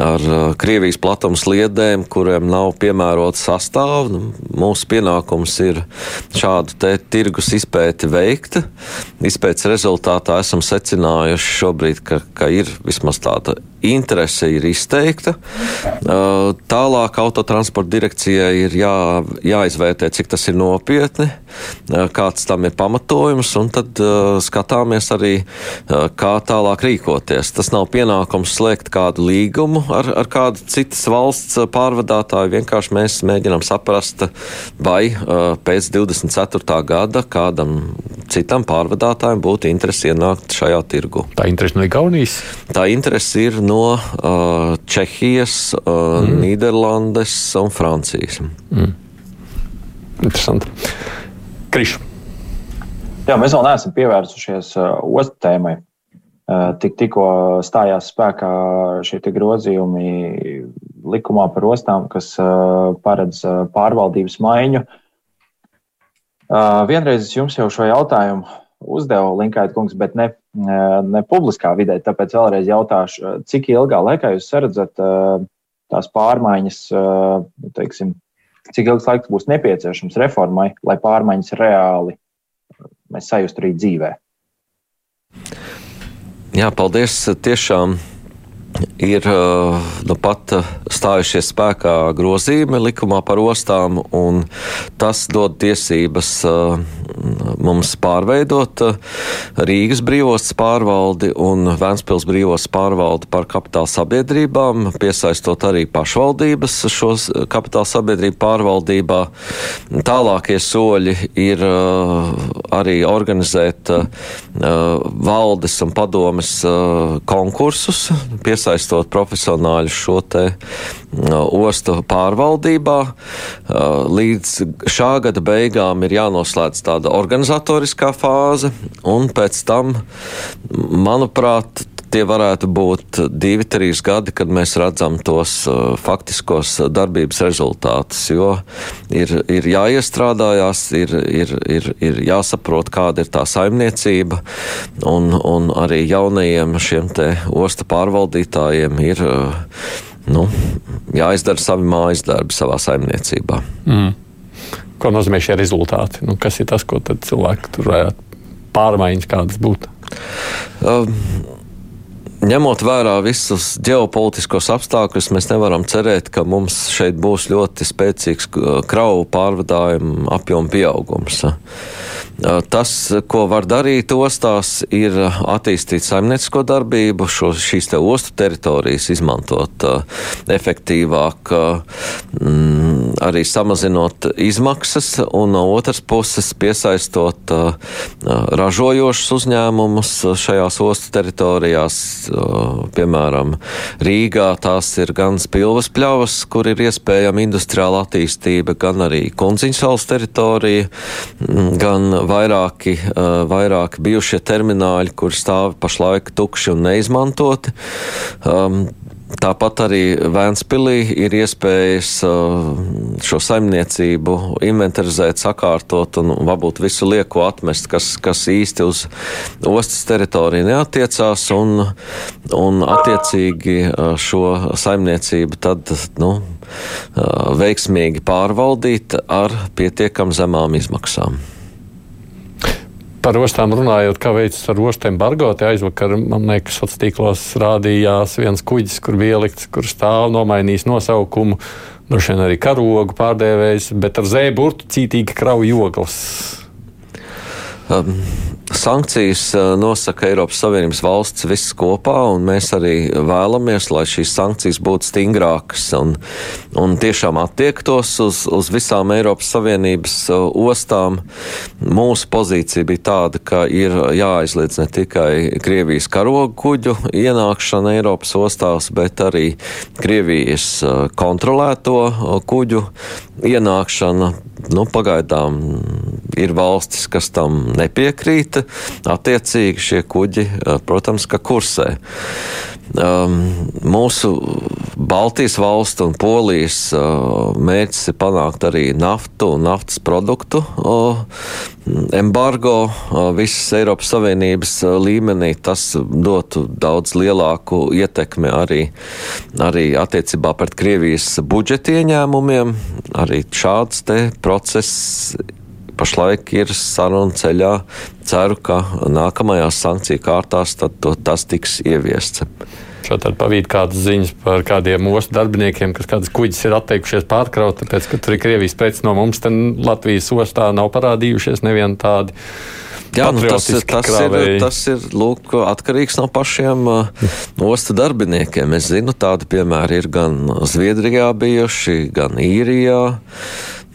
ar Krievijas platums liedēm, kuriem nav piemērota sastāvda. Nu, mūsu pienākums ir šādu tirgus izpēti veikt. Izpētes rezultātā esam secinājuši šobrīd, ka, ka ir vismaz tāda interese ir izteikta. Uh, tālāk autotransporta direkcijai ir jā, jāizvērtē, cik tas ir nopietni, uh, kāds tam ir pamatojums, un tad uh, skatāmies arī, kā tālāk rīkoties. Tas nav pienākums slēgt kādu līgumu ar, ar kādu citas valsts pārvadātāju. Vienkārši mēs mēģinām saprast, vai pēc 24. gada kādam citam pārvadātājam būtu interesi ienākt šajā tirgu. Tā interese no Igaunijas? Tā interese ir no uh, Čehijas, uh, mm. Nīderlandes un Francijas. Mm. Interesanti. Krišs. Jā, mēs vēl neesam pievērsušies uh, ostu tēmai. Uh, tik, tikko stājās spēkā šie grozījumi likumā par ostām, kas uh, paredz uh, pārvaldības maiņu. Vienreiz es jums jau šo jautājumu uzdevu, Linkait kungs, bet ne, ne publiskā vidē. Tāpēc vēlreiz jautāšu, cik ilgā laikā jūs redzat tās pārmaiņas, teiksim, cik ilgs laiks būs nepieciešams reformai, lai pārmaiņas reāli mēs sajustu arī dzīvē? Jā, paldies. Tiešām ir nu, pat stājušies spēkā grozījumi likumā par ostām, un tas dod tiesības mums pārveidot Rīgas brīvostas pārvaldi un Vēnspils brīvostas pārvaldi par kapitāla sabiedrībām, piesaistot arī pašvaldības šos kapitāla sabiedrību pārvaldībā. Tālākie soļi ir arī organizēt valdes un padomes konkursus, piesaistot profesionāļus šo te ostu pārvaldībā. Līdz šā gada beigām ir jānoslēdz tāda organizatoriskā fāze, un pēc tam, manuprāt, tie varētu būt divi, trīs gadi, kad mēs redzam tos uh, faktiskos darbības rezultātus. Jo ir, ir jāiestrādājās, ir, ir, ir, ir jāsaprot, kāda ir tā saimniecība, un, un arī jaunajiem šiem te ostu pārvaldītājiem ir. Uh, nu, jāizdara savi mājas darbi savā saimniecībā. Mm. Ko nozīmē šie rezultāti? Nu, kas ir tas, ko cilvēki tur varētu pārmaiņas kādas būt? Um, Ņemot vērā visus ģeopolitiskos apstākļus, mēs nevaram cerēt, ka mums šeit būs ļoti spēcīgs kravu pārvadājumu apjomu pieaugums. Tas, ko var darīt ostās, ir attīstīt saimniecisko darbību, šo, šīs te ostu teritorijas izmantot efektīvāk, mm, arī samazinot izmaksas, un no otras puses piesaistot ražojošus uzņēmumus šajās ostu teritorijās, piemēram, Rīgā tās ir gan spilvas pļavas, kur ir iespējama industriāla attīstība, gan arī Kunziņsalas teritorija, gan vairāki, vairāki bijušie termināļi, kur stāv pašlaik tukši un neizmantoti. Tāpat arī Vēnspilī ir iespējas šo saimniecību inventarizēt, sakārtot un varbūt visu lieko atmest, kas, kas īsti uz ostas teritoriju neatiecās, un, un attiecīgi šo saimniecību tad nu, veiksmīgi pārvaldīt ar pietiekam zemām izmaksām. Par ostām runājot, kā veicas ar ostu embargo. Te aizvakar, man liekas, sociālos tīklos rādījās viens kuģis, kur bija ielikts, kur stāv nomainījis nosaukumu, droši vien arī karogu pārdēvējs, bet ar zēburtu cītīgi krauju joglas. Um, sankcijas nosaka Eiropas Savienības valsts viss kopā, un mēs arī vēlamies, lai šīs sankcijas būtu stingrākas un, un tiešām attiektos uz, uz visām Eiropas Savienības ostām. Mūsu pozīcija bija tāda, ka ir jāaizliedz ne tikai Krievijas karogu kuģu ienākšana Eiropas ostās, bet arī Krievijas kontrolēto kuģu ienākšana. Nu, pagaidām ir valstis, kas tam nepiekrīt. Attiecīgi šie kuģi, protams, ka kursē. Um, mūsu Baltijas valstu un Polijas uh, mērķis ir panākt arī naftu un naftas produktu uh, embargo uh, visas Eiropas Savienības uh, līmenī. Tas dotu daudz lielāku ietekmi arī, arī attiecībā pret Krievijas budžeta ieņēmumiem. Arī šāds te process pašlaik ir saruna ceļā. Ceru, ka nākamajās sankciju kārtās to, tas tiks ieviests. Šādi pavīd kādas ziņas par kādiem ostu darbiniekiem, kas kādas kuģis ir atteikušies pārkraut, tāpēc, ka tur ir Krievijas preci no mums, tad Latvijas ostā nav parādījušies nevieni tādi. Jā, nu tas, tas ir, tas ir lūk, atkarīgs no pašiem uh, ostu darbiniekiem. Es zinu, tādi piemēri ir gan Zviedrijā bijuši, gan Īrijā.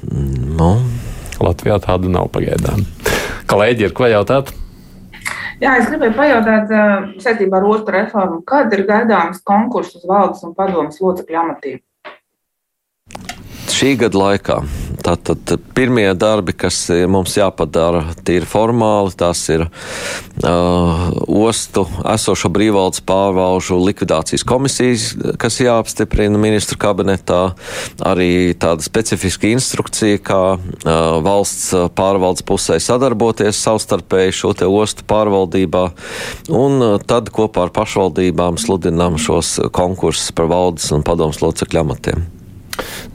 Nu. Latvijā tādu nav pagaidām. Kolēģi, ir ko jautāt? Jā, es gribēju pajautāt saistībā ar otru reformu, kad ir gaidāms konkurss uz valdes un padomas locekļu amatiem? Šī gada laikā Tātad pirmie darbi, kas mums jāpadara tīri formāli, tas ir uh, ostu esošo brīvvaldes pārvalžu likvidācijas komisijas, kas jāapstiprina ministru kabinetā, arī tāda specifiska instrukcija, kā uh, valsts pārvaldes pusē sadarboties savstarpēji šo te ostu pārvaldībā, un uh, tad kopā ar pašvaldībām sludinām šos konkursus par valdes un padomus locekļu amatiem.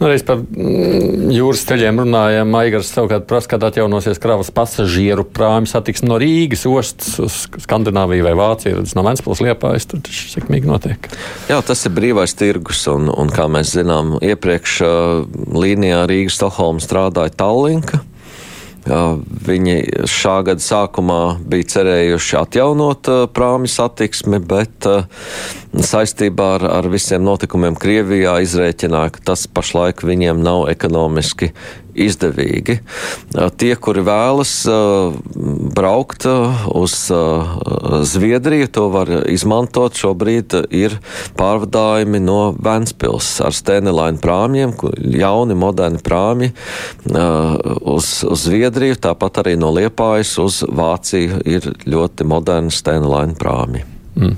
Nu, reiz par mm, jūras ceļiem runājām. Maigars savukārt prasa, kad atjaunosies kravas pasažieru prāmi satiksme no Rīgas ostas uz Skandināviju vai Vāciju. Tas no Vēnspils liepājas, tur tas sekmīgi notiek. Jā, tas ir brīvais tirgus, un, un kā mēs zinām, iepriekš līnijā Rīgas-Stokholma strādāja Tallinka. Viņi šā gada sākumā bija cerējuši atjaunot prāmi satiksmi, bet saistībā ar, ar visiem notikumiem Krievijā izrēķināja, ka tas pašlaik viņiem nav ekonomiski izdevīgi. Tie, kuri vēlas braukt uz Zviedriju, to var izmantot. Šobrīd ir pārvadājumi no Ventspils ar Stēnelainu prāmjiem, jauni, moderni prāmji uz, uz Zviedriju, tāpat arī no Liepājas uz Vāciju ir ļoti moderni Stēnelainu prāmji. Mm.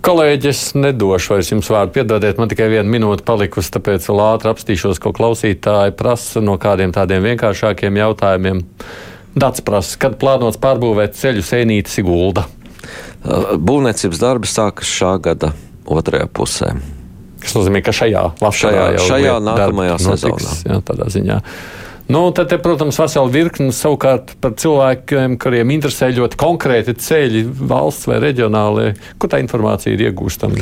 Kolēģis, nedošu vairs jums vārdu. Piedodiet, man tikai viena minūte palikusi, tāpēc vēl ātri apstīšos, ko klausītāji prasa no kādiem tādiem vienkāršākiem jautājumiem. Dats prasa, kad plānots pārbūvēt ceļu sēnīti Sigulda? Būvniecības darbi sākas šā gada otrajā pusē. Tas nozīmē, ka šajā, šajā, šajā nākamajā sezonā. Notiks, jā, tādā ziņā. Nu, tad, te, protams, vesela virkne savukārt par cilvēkiem, kuriem interesē ļoti konkrēti ceļi, valsts vai reģionālie. Kur tā informācija ir iegūstama?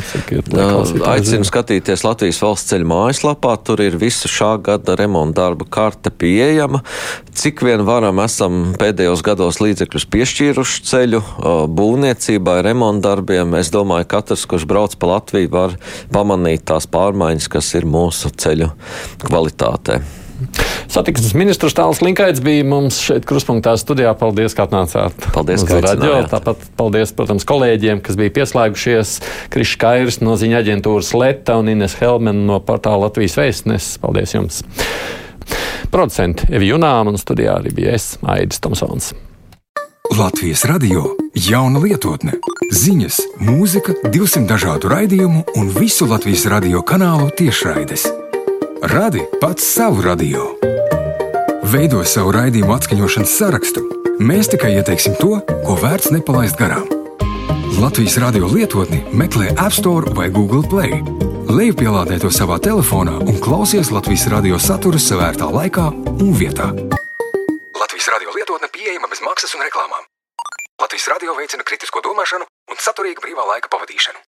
Aicinu skatīties Latvijas valsts ceļu mājaslapā. Tur ir visa šā gada remonta darba karte pieejama. Cik vien varam, esam pēdējos gados līdzekļus piešķīruši ceļu būvniecībai, remonta darbiem. Es domāju, ka katrs, kurš brauc pa Latviju, var pamanīt tās pārmaiņas, kas ir mūsu ceļu kvalitātē. Satiksmes ministrs Tāls Linkaits bija mums šeit kruspunktā studijā. Paldies, ka atnācāt. Paldies, ka atnācāt. Tāpat paldies, protams, kolēģiem, kas bija pieslēgušies. Krišs Kairs no ziņa aģentūras Leta un Ines Helmen no portāla Latvijas vēstnes. Paldies jums! Producenti Evi Junām un studijā arī bija es, Aidis Tomsons. Latvijas radio jauna lietotne, ziņas, mūzika, 200 dažādu raidījumu un visu Latvijas radio kanālu tiešraides. Radi pats savu radio. Veido savu raidījumu atskaņošanas sarakstu. Mēs tikai ieteiksim to, ko vērts nepalaist garām. Latvijas radio lietotni meklē App Store vai Google Play. Lejupielādē to savā telefonā un klausies Latvijas radio saturu savērtā laikā un vietā. Latvijas radio lietotne pieejama bez maksas un reklāmām. Latvijas radio veicina kritisko domāšanu un saturīgu brīvā laika pavadīšanu.